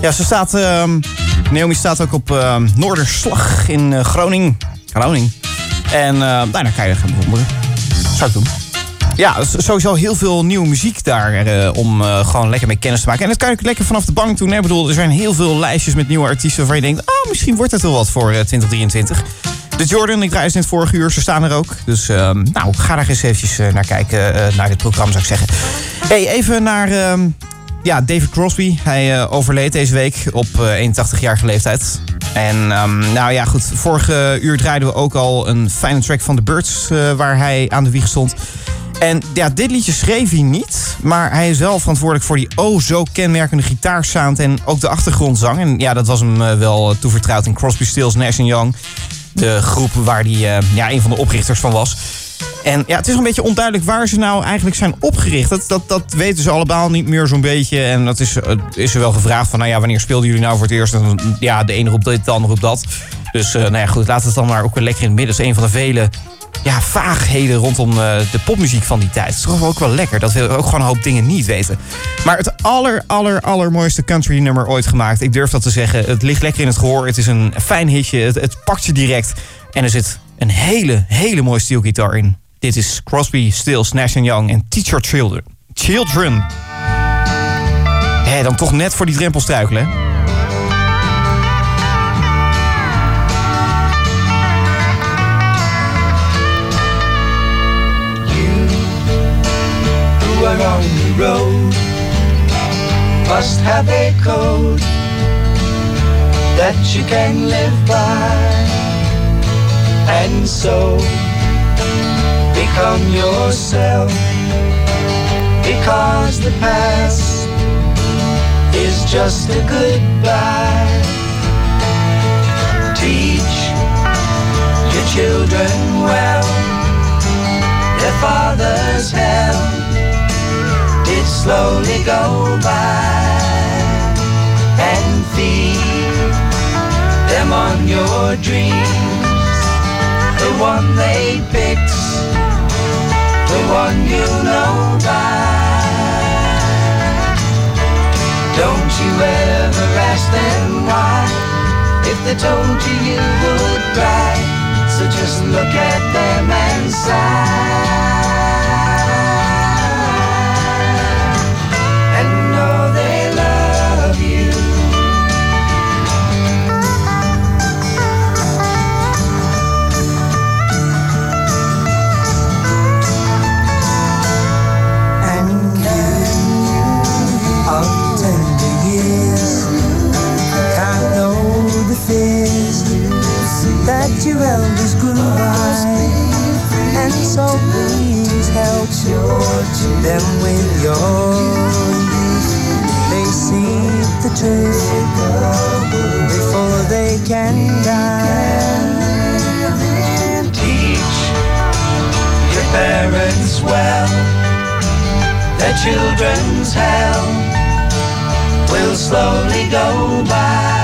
Ja, ze staat, ehm, Naomi staat ook op ehm, Noorderslag in eh, Groningen. Groningen. En uh, nou, daar kan je gaan bewonderen. Zou ik doen. Ja, sowieso heel veel nieuwe muziek daar eh, om eh, gewoon lekker mee kennis te maken. En dat kan je lekker vanaf de bank doen. Ik bedoel, er zijn heel veel lijstjes met nieuwe artiesten waarvan je denkt... oh, misschien wordt het wel wat voor eh, 2023. De Jordan, ik draai ze net vorige uur, ze staan er ook. Dus ehm, nou, ga daar eens eventjes eh, naar kijken, eh, naar dit programma zou ik zeggen. Hey, even naar ehm, ja, David Crosby. Hij eh, overleed deze week op eh 81-jarige leeftijd. En ehm, nou ja, goed. Vorige uur draaiden we ook al een fijne track van The Birds... eh, waar hij aan de wieg stond. En ja, dit liedje schreef hij niet. Maar hij is wel verantwoordelijk voor die oh zo kenmerkende gitaarsound... en ook de achtergrondzang. En ja, dat was hem eh, wel eh, toevertrouwd in Crosby, Stills, Nash Young. De groep waar hij eh, ja, een van de oprichters van was. En ja, het is een beetje onduidelijk waar ze nou eigenlijk zijn opgericht. Dat, dat, dat weten ze allemaal niet meer zo'n beetje. En dat is, eh, is er wel gevraagd van, nou ja, wanneer speelden jullie nou voor het eerst? En, ja, de ene roept dit, de ander roept dat. Dus eh, nou ja, goed, we het dan maar ook weer lekker in het midden. Dat is een van de vele ja, vaagheden rondom eh, de popmuziek van die tijd. Het is toch ook wel lekker dat we ook gewoon een hoop dingen niet weten. Maar het aller, aller, allermooiste country nummer ooit gemaakt. Ik durf dat te zeggen. Het ligt lekker in het gehoor. Het is een fijn hitje. Het, het pakt je direct. En er zit een hele, hele mooie steelgitaar in. Dit is Crosby, Stills, Nash Young en Teach Your Children. Children. Hé, dan toch net voor die drempel struikelen, hè? are on the road must have a code that you can live by and so become yourself. Because the past is just a goodbye. Teach your children well. Their father's hell did slowly go by. And feed them on your dreams the one they picked the one you know by don't you ever ask them why if they told you you would cry. So just look at them and sigh your elders grew by. And so please help them with your youth. They see the truth before they can die. Teach your parents well. Their children's hell will slowly go by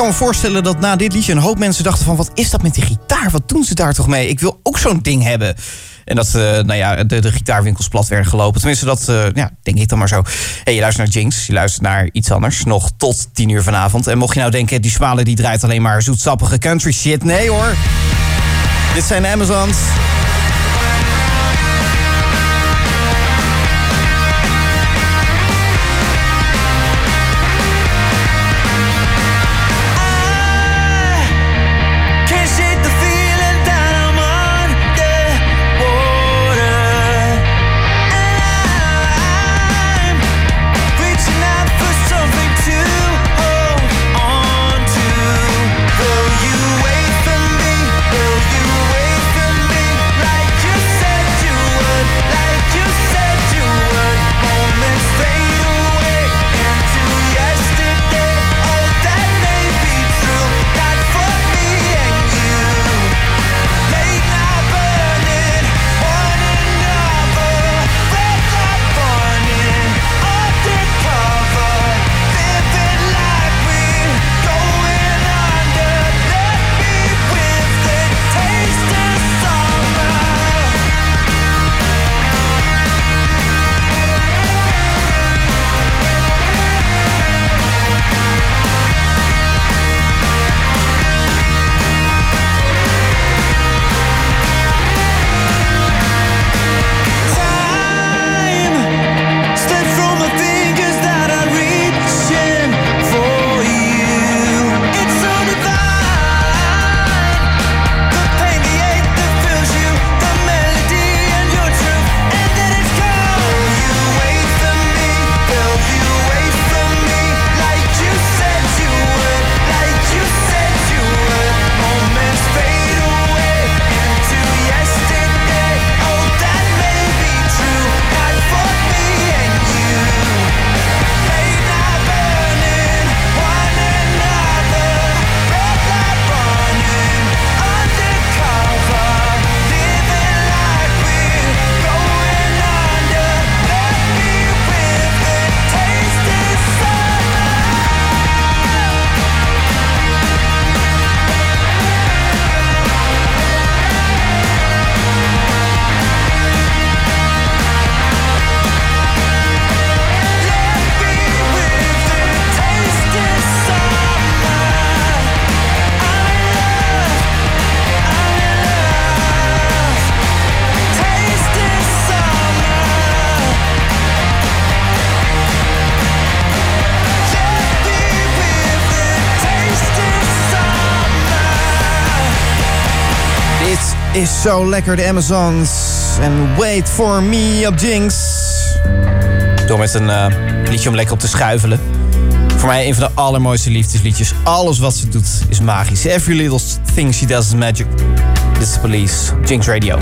Kan me voorstellen dat na dit liedje een hoop mensen dachten van... wat is dat met die gitaar? Wat doen ze daar toch mee? Ik wil ook zo'n ding hebben. En dat eh, nou ja, de, de gitaarwinkels plat werden gelopen. Tenminste, dat eh, ja, denk ik dan maar zo. Hey, je luistert naar Jinx, je luistert naar iets anders. Nog tot 10 uur vanavond. En mocht je nou denken, die smalen die draait alleen maar zoetsappige country shit. Nee hoor. Dit zijn Amazons. Is zo lekker, de Amazons. En Wait For Me op Jinx. Door met een eh, liedje om lekker op te schuivelen. Voor mij een van de allermooiste liefdesliedjes. Alles wat ze doet is magisch. Every little thing she does is magic. This is Police, Jinx Radio.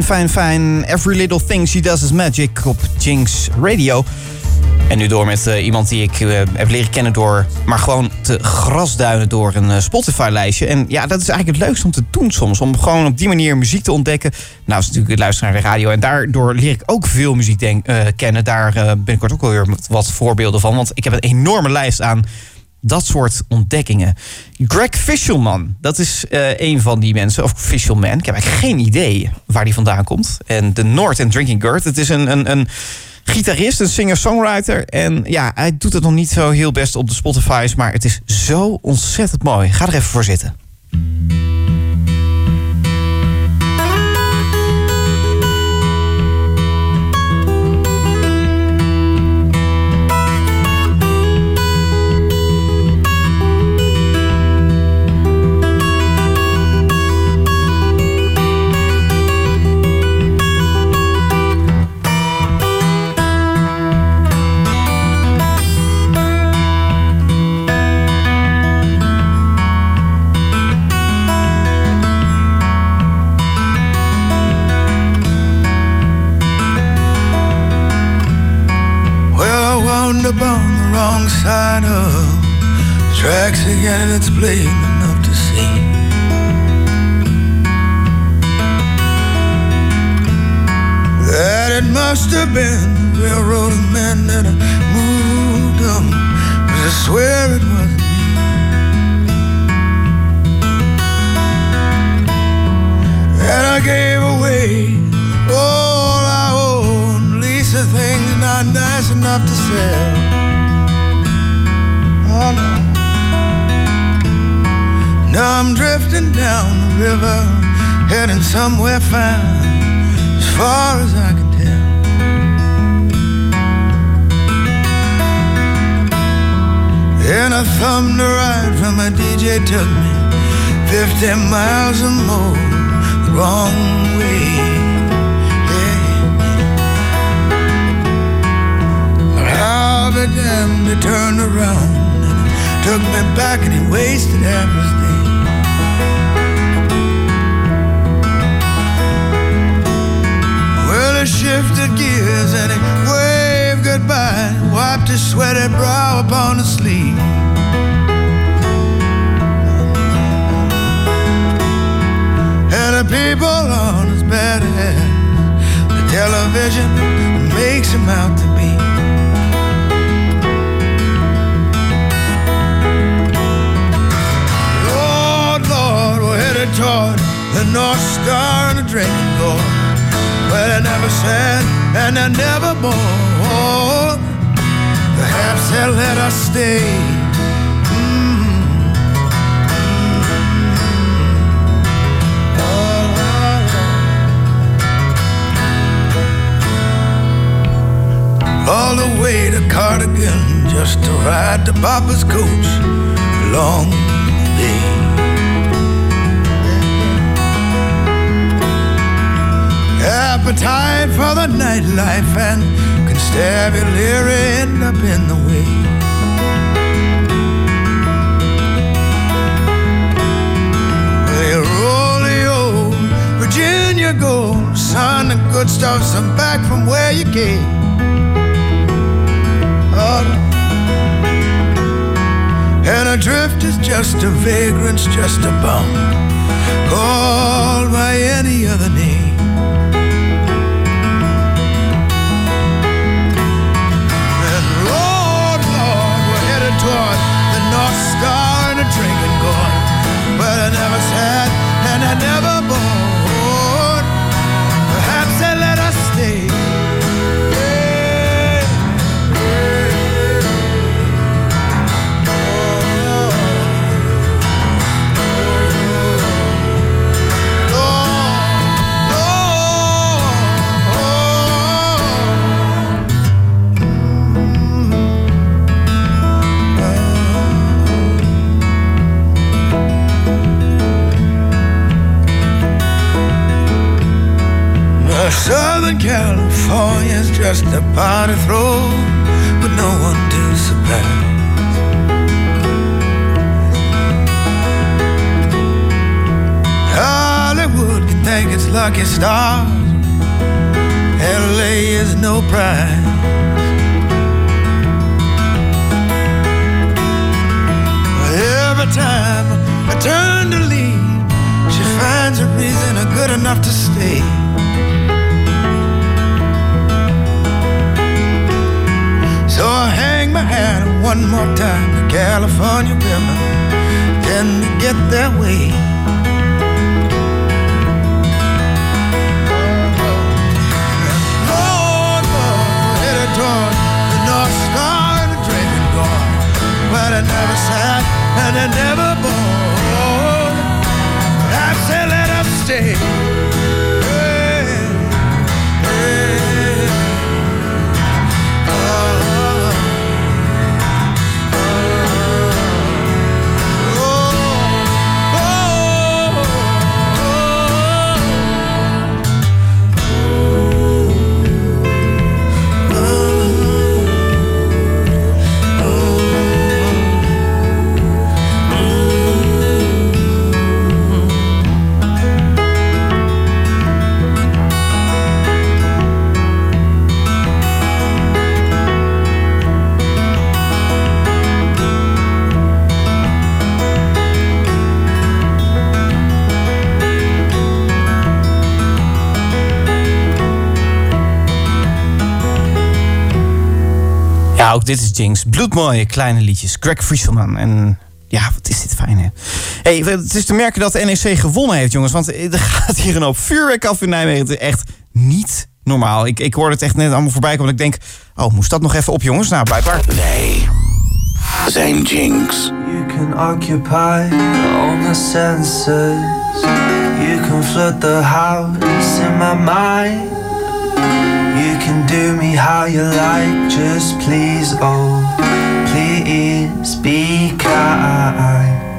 Fijn, fijn, fijn. Every little thing she does is magic op Jinx Radio. En nu door met eh, iemand die ik eh, heb leren kennen door maar gewoon te grasduinen door een eh, Spotify-lijstje. En ja, dat is eigenlijk het leukste om te doen soms. Om gewoon op die manier muziek te ontdekken. Nou, is natuurlijk het luisteren naar de radio. En daardoor leer ik ook veel muziek denk, kennen. Daar ben ik ook wel weer wat voorbeelden van. Want ik heb een enorme lijst aan dat soort ontdekkingen. Greg Fishelman, dat is eh, een van die mensen. Of Fishelman, ik heb eigenlijk geen idee waar die vandaan komt. En de North and Drinking Gurt, het is een... een, een gitarist, een singer-songwriter. En ja, hij doet het nog niet zo heel best op de Spotify's. Maar het is zo ontzettend mooi. Ga er even voor zitten. Tracks again, it's plain enough to see. That it must have been the railroad men that moved them, 'cause I swear it wasn't me. And I gave away all I own, at least the things not nice enough to sell. Oh no. Now I'm drifting down the river, heading somewhere fine, as far as I can tell. And I thumbed a ride from my DJ took me 50 miles or more the wrong way. Yeah. I'll be damned, he turned around took me back and he wasted half shifted gears and he waved goodbye, wiped his sweaty brow upon the sleeve. And the people on his bed the television makes him out to be. Lord, Lord, we're headed toward the North Star and the drinking gourd. Well, I never said and I never bore. Perhaps they'll let us stay. Mm-hmm. Oh, oh, oh. All the way to Cardigan just to ride to Papa's coach along the Appetite for the nightlife and constabulary end up in the way. They the old Virginia gold, son, the good stuff's back from where you came. Oh, and a drift is just a vagrant's just a bum, called by any other name. Southern California's just a party throw but no one to surprise. Hollywood can thank its lucky stars. LA is no prize. Every time I turn to leave, she finds a reason good enough to stay. So I hang my hat one more time to California women, then to get their way. Lord, the North Star and the Dragon Guard, where they never sat and they never bored. Ja, ook dit is Jinx. Bloedmooie kleine liedjes. Greg Frieselman. En ja, wat is dit fijn, hè? Hey, het is te merken dat de NEC gewonnen heeft, jongens. Want er gaat hier een hoop vuurwerk af in Nijmegen. Het is echt niet normaal. Ik, ik hoorde het echt net allemaal voorbij komen. En ik denk, oh, moest dat nog even op, jongens? Nou, blijkbaar. Wij zijn Jinx. You can occupy all my senses. You can flood the house in my mind. Can do me how you like, just please, oh, please be kind.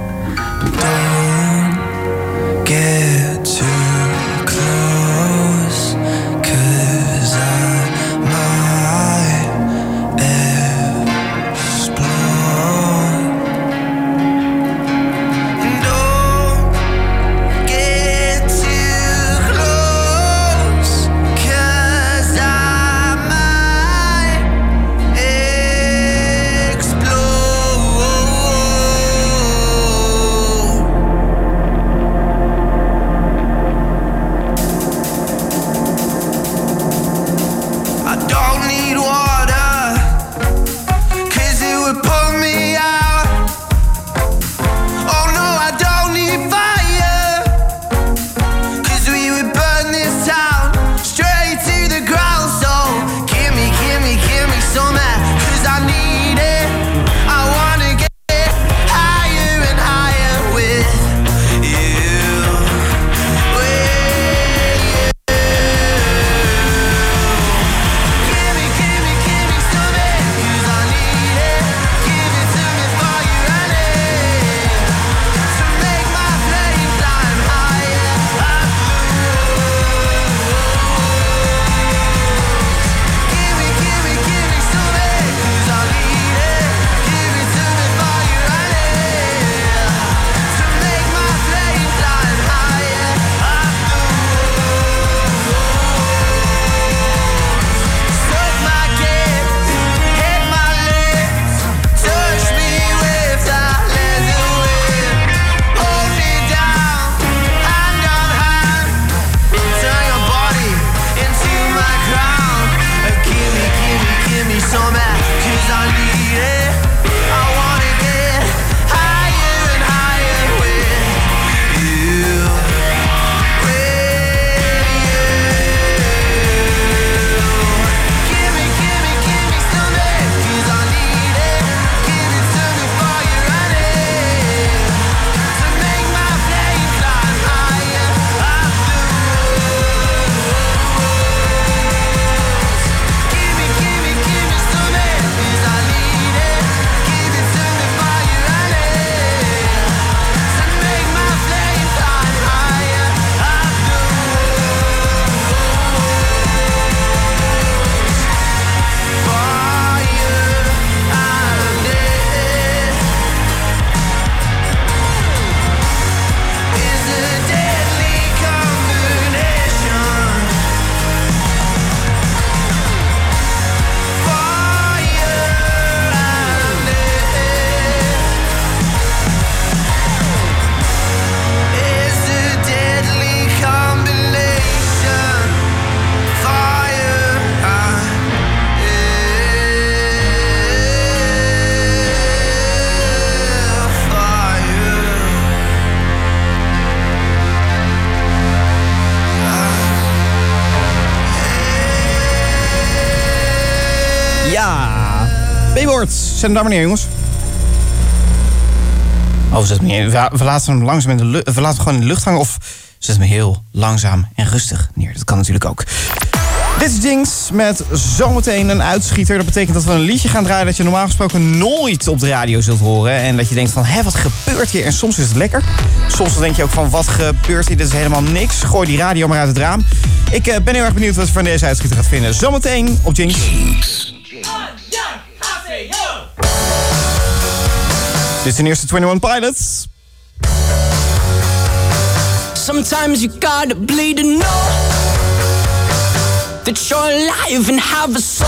Zet hem daar maar neer, jongens. Oh, zet hem neer. We we laten hem langzaam in de lucht. We laten hem gewoon in de lucht hangen. Of zet hem heel langzaam en rustig neer. Dat kan natuurlijk ook. Dit is Jinx met zometeen een uitschieter. Dat betekent dat we een liedje gaan draaien dat je normaal gesproken nooit op de radio zult horen. En dat je denkt van, hé, wat gebeurt hier? En soms is het lekker. Soms dan denk je ook van, wat gebeurt hier? Dit is helemaal niks. Gooi die radio maar uit het raam. Ik eh, ben heel erg benieuwd wat je van deze uitschieter gaat vinden. Zometeen op Jinx. Dit is de eerste 21 Pilots. Sometimes you gotta bleed to know that you're alive and have a soul.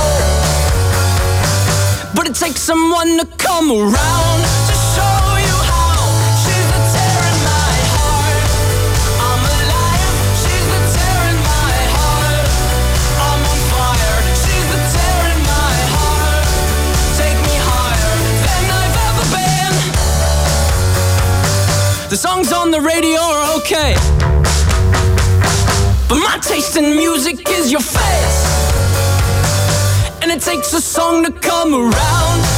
But it takes someone to come around songs on the radio are okay. But my taste in music is your face. And it takes a song to come around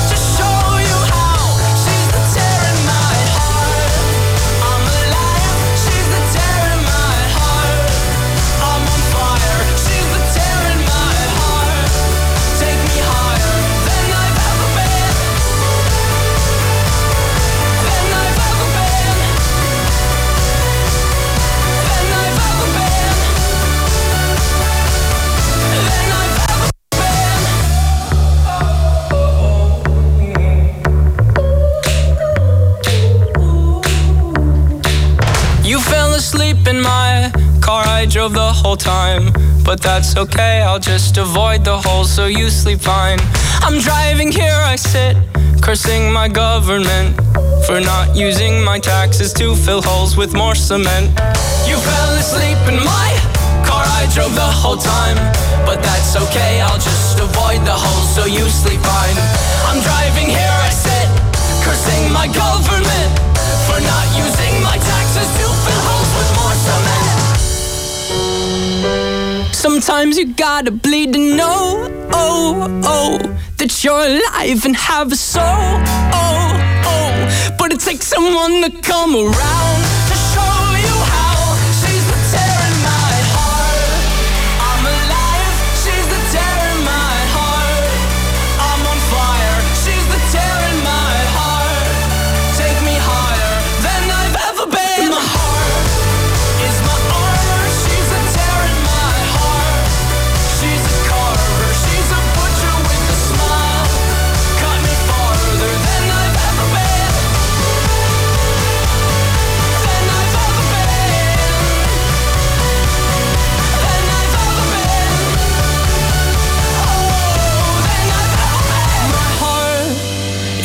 in my car, I drove the whole time. But that's okay, I'll just avoid the hole so you sleep fine. I'm driving here, I sit, cursing my government for not using my taxes to fill holes with more cement. You fell asleep in my car, I drove the whole time. But that's okay, I'll just avoid the holes so you sleep fine. I'm driving here, I sit, cursing my government for not using Sometimes you gotta bleed to know, oh, oh, that you're alive and have a soul, oh, oh. But it takes someone to come around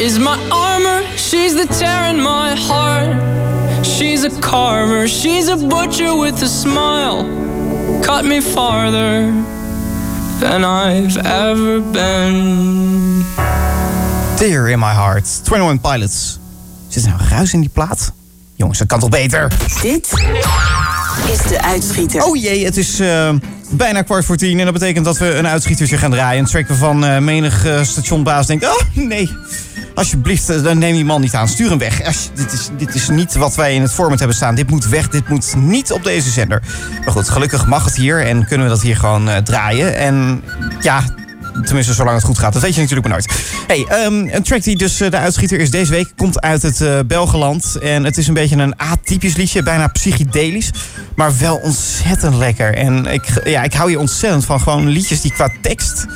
is my armor, she's the tear in my heart. She's a carver, she's a butcher with a smile. Cut me farther than I've ever been. Tear in my heart. 21 Pilots. Zit er nou ruis in die plaat? Jongens, dat kan toch beter? Dit is de uitschieter. Oh jee, het is eh, bijna kwart voor tien. En dat betekent dat we een uitschietertje gaan draaien. Een track waarvan eh, menig eh, stationbaas denkt... Oh, nee. Alsjeblieft, eh, dan neem die man niet aan. Stuur hem weg. Dit, is, dit is niet wat wij in het format hebben staan. Dit moet weg. Dit moet niet op deze zender. Maar goed, gelukkig mag het hier. En kunnen we dat hier gewoon eh, draaien. En ja... Tenminste, zolang het goed gaat. Dat weet je natuurlijk maar nooit. Hey, ehm, een track die dus eh, de uitschieter is deze week... komt uit het eh Belgeland. En het is een beetje een atypisch liedje. Bijna psychedelisch. Maar wel ontzettend lekker. En ik, ja, ik hou hier ontzettend van. Gewoon liedjes die qua tekst...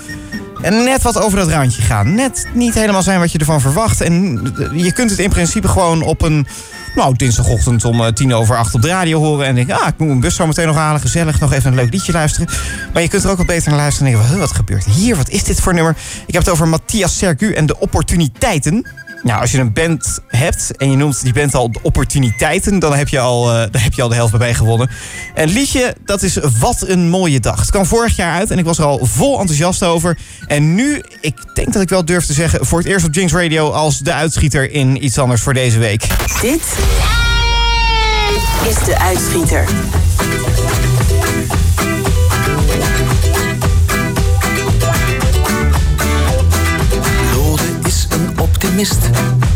En net wat over dat randje gaan. Net niet helemaal zijn wat je ervan verwacht. En je kunt het in principe gewoon op een... Nou, dinsdagochtend om eh, tien over acht op de radio horen. En denken, ah, ik moet mijn bus zo meteen nog halen. Gezellig, nog even een leuk liedje luisteren. Maar je kunt er ook wat beter naar luisteren. En denken, "Huh, wat gebeurt hier? Wat is dit voor nummer? Ik heb het over Matthias Sergu en de opportuniteiten. Nou, als je een band hebt en je noemt die band al de opportuniteiten... dan heb je al, eh, dan heb je al de helft bij gewonnen. En liedje, dat is Wat een mooie dag. Het kwam vorig jaar uit en ik was er al vol enthousiast over. En nu, ik denk dat ik wel durf te zeggen... voor het eerst op Jinx Radio als de uitschieter in iets anders voor deze week. Dit is de uitschieter.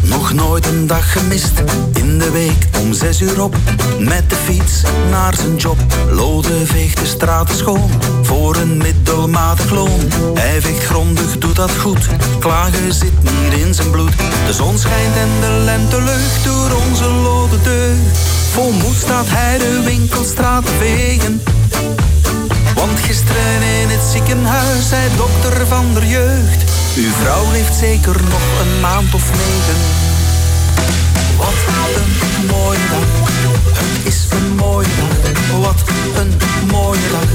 Nog nooit een dag gemist. In de week om zes uur op, met de fiets naar zijn job. Lode veegt de straten schoon, voor een middelmatig loon. Hij veegt grondig, doet dat goed, klagen zit niet in zijn bloed. De zon schijnt en de lentelucht door onze lode deugd. Vol moed staat hij de winkelstraat te vegen. Want gisteren in het ziekenhuis zei dokter van der jeugd. Uw vrouw leeft zeker nog een maand of negen. Wat een mooie dag. Het is een mooie dag. Wat een mooie dag.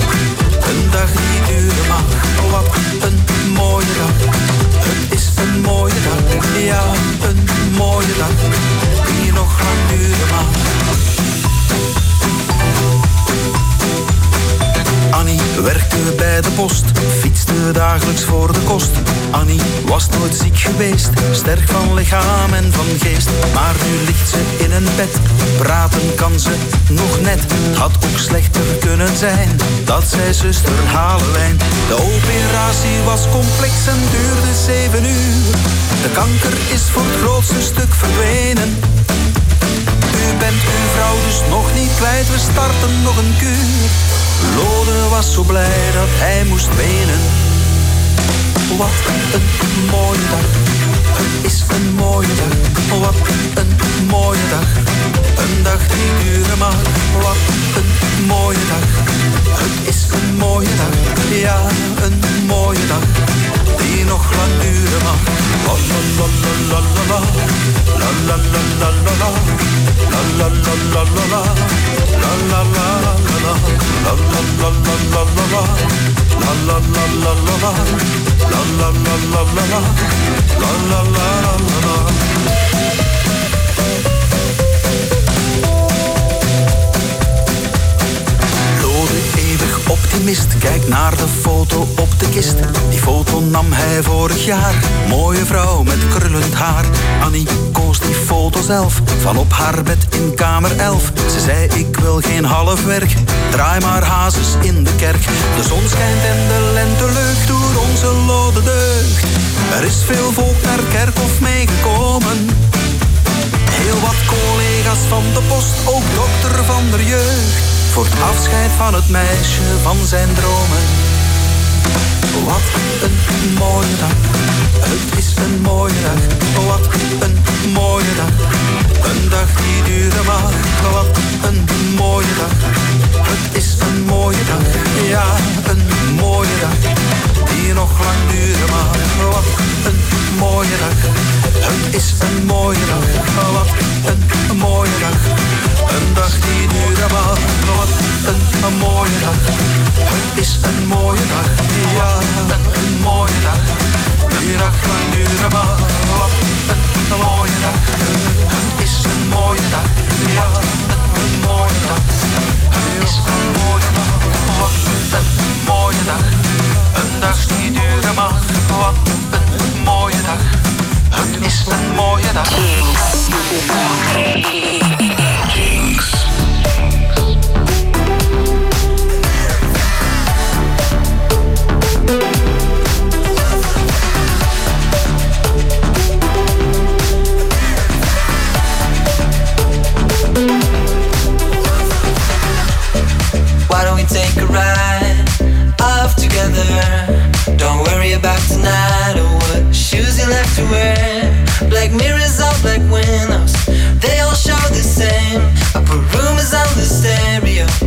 Een dag die duren mag. Wat een mooie dag. Het is een mooie dag. Ja, een mooie dag. Die nog lang duren mag. Annie werkte bij de post, fietste dagelijks voor de kost. Annie was nooit ziek geweest, sterk van lichaam en van geest. Maar nu ligt ze in een bed, praten kan ze nog net. Het had ook slechter kunnen zijn, dat zei zuster Halewijn. De operatie was complex en duurde zeven uur. De kanker is voor het grootste stuk verdwenen. U bent uw vrouw dus nog niet kwijt, we starten nog een kuur. Lode was zo blij dat hij moest wenen. Wat een mooie dag, het is een mooie dag. Wat een mooie dag, een dag die duren mag. Wat een mooie dag, het is een mooie dag. Ja, een mooie dag, die nog lang duren mag. La la la la la la la, la la la la la la, la la la la la la, la la la la la, la la la la la la la, la la la la la la, la la la la la la, la la la la la. Optimist, kijk naar de foto op de kist. Die foto nam hij vorig jaar. Mooie vrouw met krullend haar. Annie koos die foto zelf, van op haar bed in kamer 11. Ze zei ik wil geen half werk, draai maar hazes in de kerk. De zon schijnt en de lente leugt door onze lode deugd. Er is veel volk naar kerkhof meegekomen. Heel wat collega's van de post, ook dokter van der jeugd. Voor het afscheid van het meisje van zijn dromen. Wat een mooie dag, het is een mooie dag. Wat een mooie dag, een dag die duren mag. Wat een mooie dag, het is een mooie dag. Ja, een mooie dag, die nog lang duren mag. Wat een mooie dag, het is een mooie dag. Wat een mooie dag, een dag die duren mag. Wat een mooie dag, het is een mooie dag. Ja, een mooie dag, die nog lang duren mag. Wat een mooie dag, het is een mooie dag. Ja, een mooie dag, het is een mooie dag. Wat een een dag die duren mag. Wat een mooie dag, het is een mooie dag. Don't worry about tonight or what shoes you like to wear. Black mirrors all black windows, they all show the same. I put rumors on the stereo.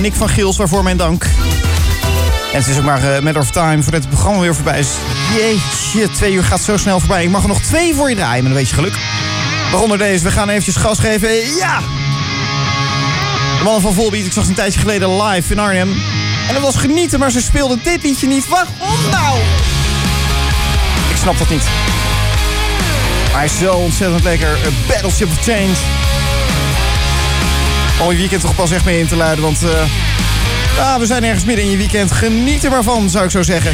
Nick van Giels, waarvoor mijn dank. En het is ook maar uh, matter of time voordat het programma weer voorbij is. Jeetje, twee uur gaat zo snel voorbij. Ik mag er nog twee voor je draaien, met een beetje geluk. Waaronder deze. We gaan eventjes gas geven. Ja! De mannen van Volbeat, ik zag ze een tijdje geleden live in Arnhem. En dat was genieten, maar ze speelden dit liedje niet. Waarom nou? Ik snap dat niet. Hij is zo ontzettend lekker. A Battleship of Change. Om je weekend toch pas echt mee in te luiden, want... eh, ja, we zijn ergens midden in je weekend. Geniet er maar van, zou ik zo zeggen.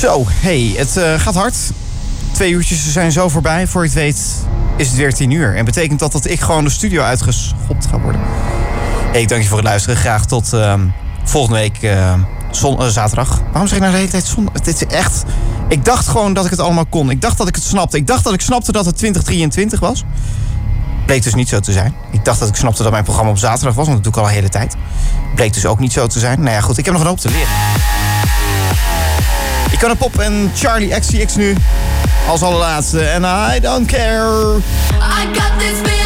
Zo, hey, het eh, gaat hard. Twee uurtjes zijn zo voorbij. Voor je het weet is het weer tien uur. En betekent dat dat ik gewoon de studio uitgeschopt ga worden. Hey, ik dank je voor het luisteren. Graag tot ehm, volgende week eh, eh, zaterdag. Waarom zeg ik nou de hele tijd zondag? Dit is echt... Ik dacht gewoon dat ik het allemaal kon. Ik dacht dat ik het snapte. Ik dacht dat ik snapte dat het 2023 was. Bleek dus niet zo te zijn. Ik dacht dat ik snapte dat mijn programma op zaterdag was, want dat doe ik al een hele tijd. Bleek dus ook niet zo te zijn. Nou ja, goed, ik heb nog een hoop te leren. Ik kan een pop en Charlie XCX nu als allerlaatste. En I don't care. I got this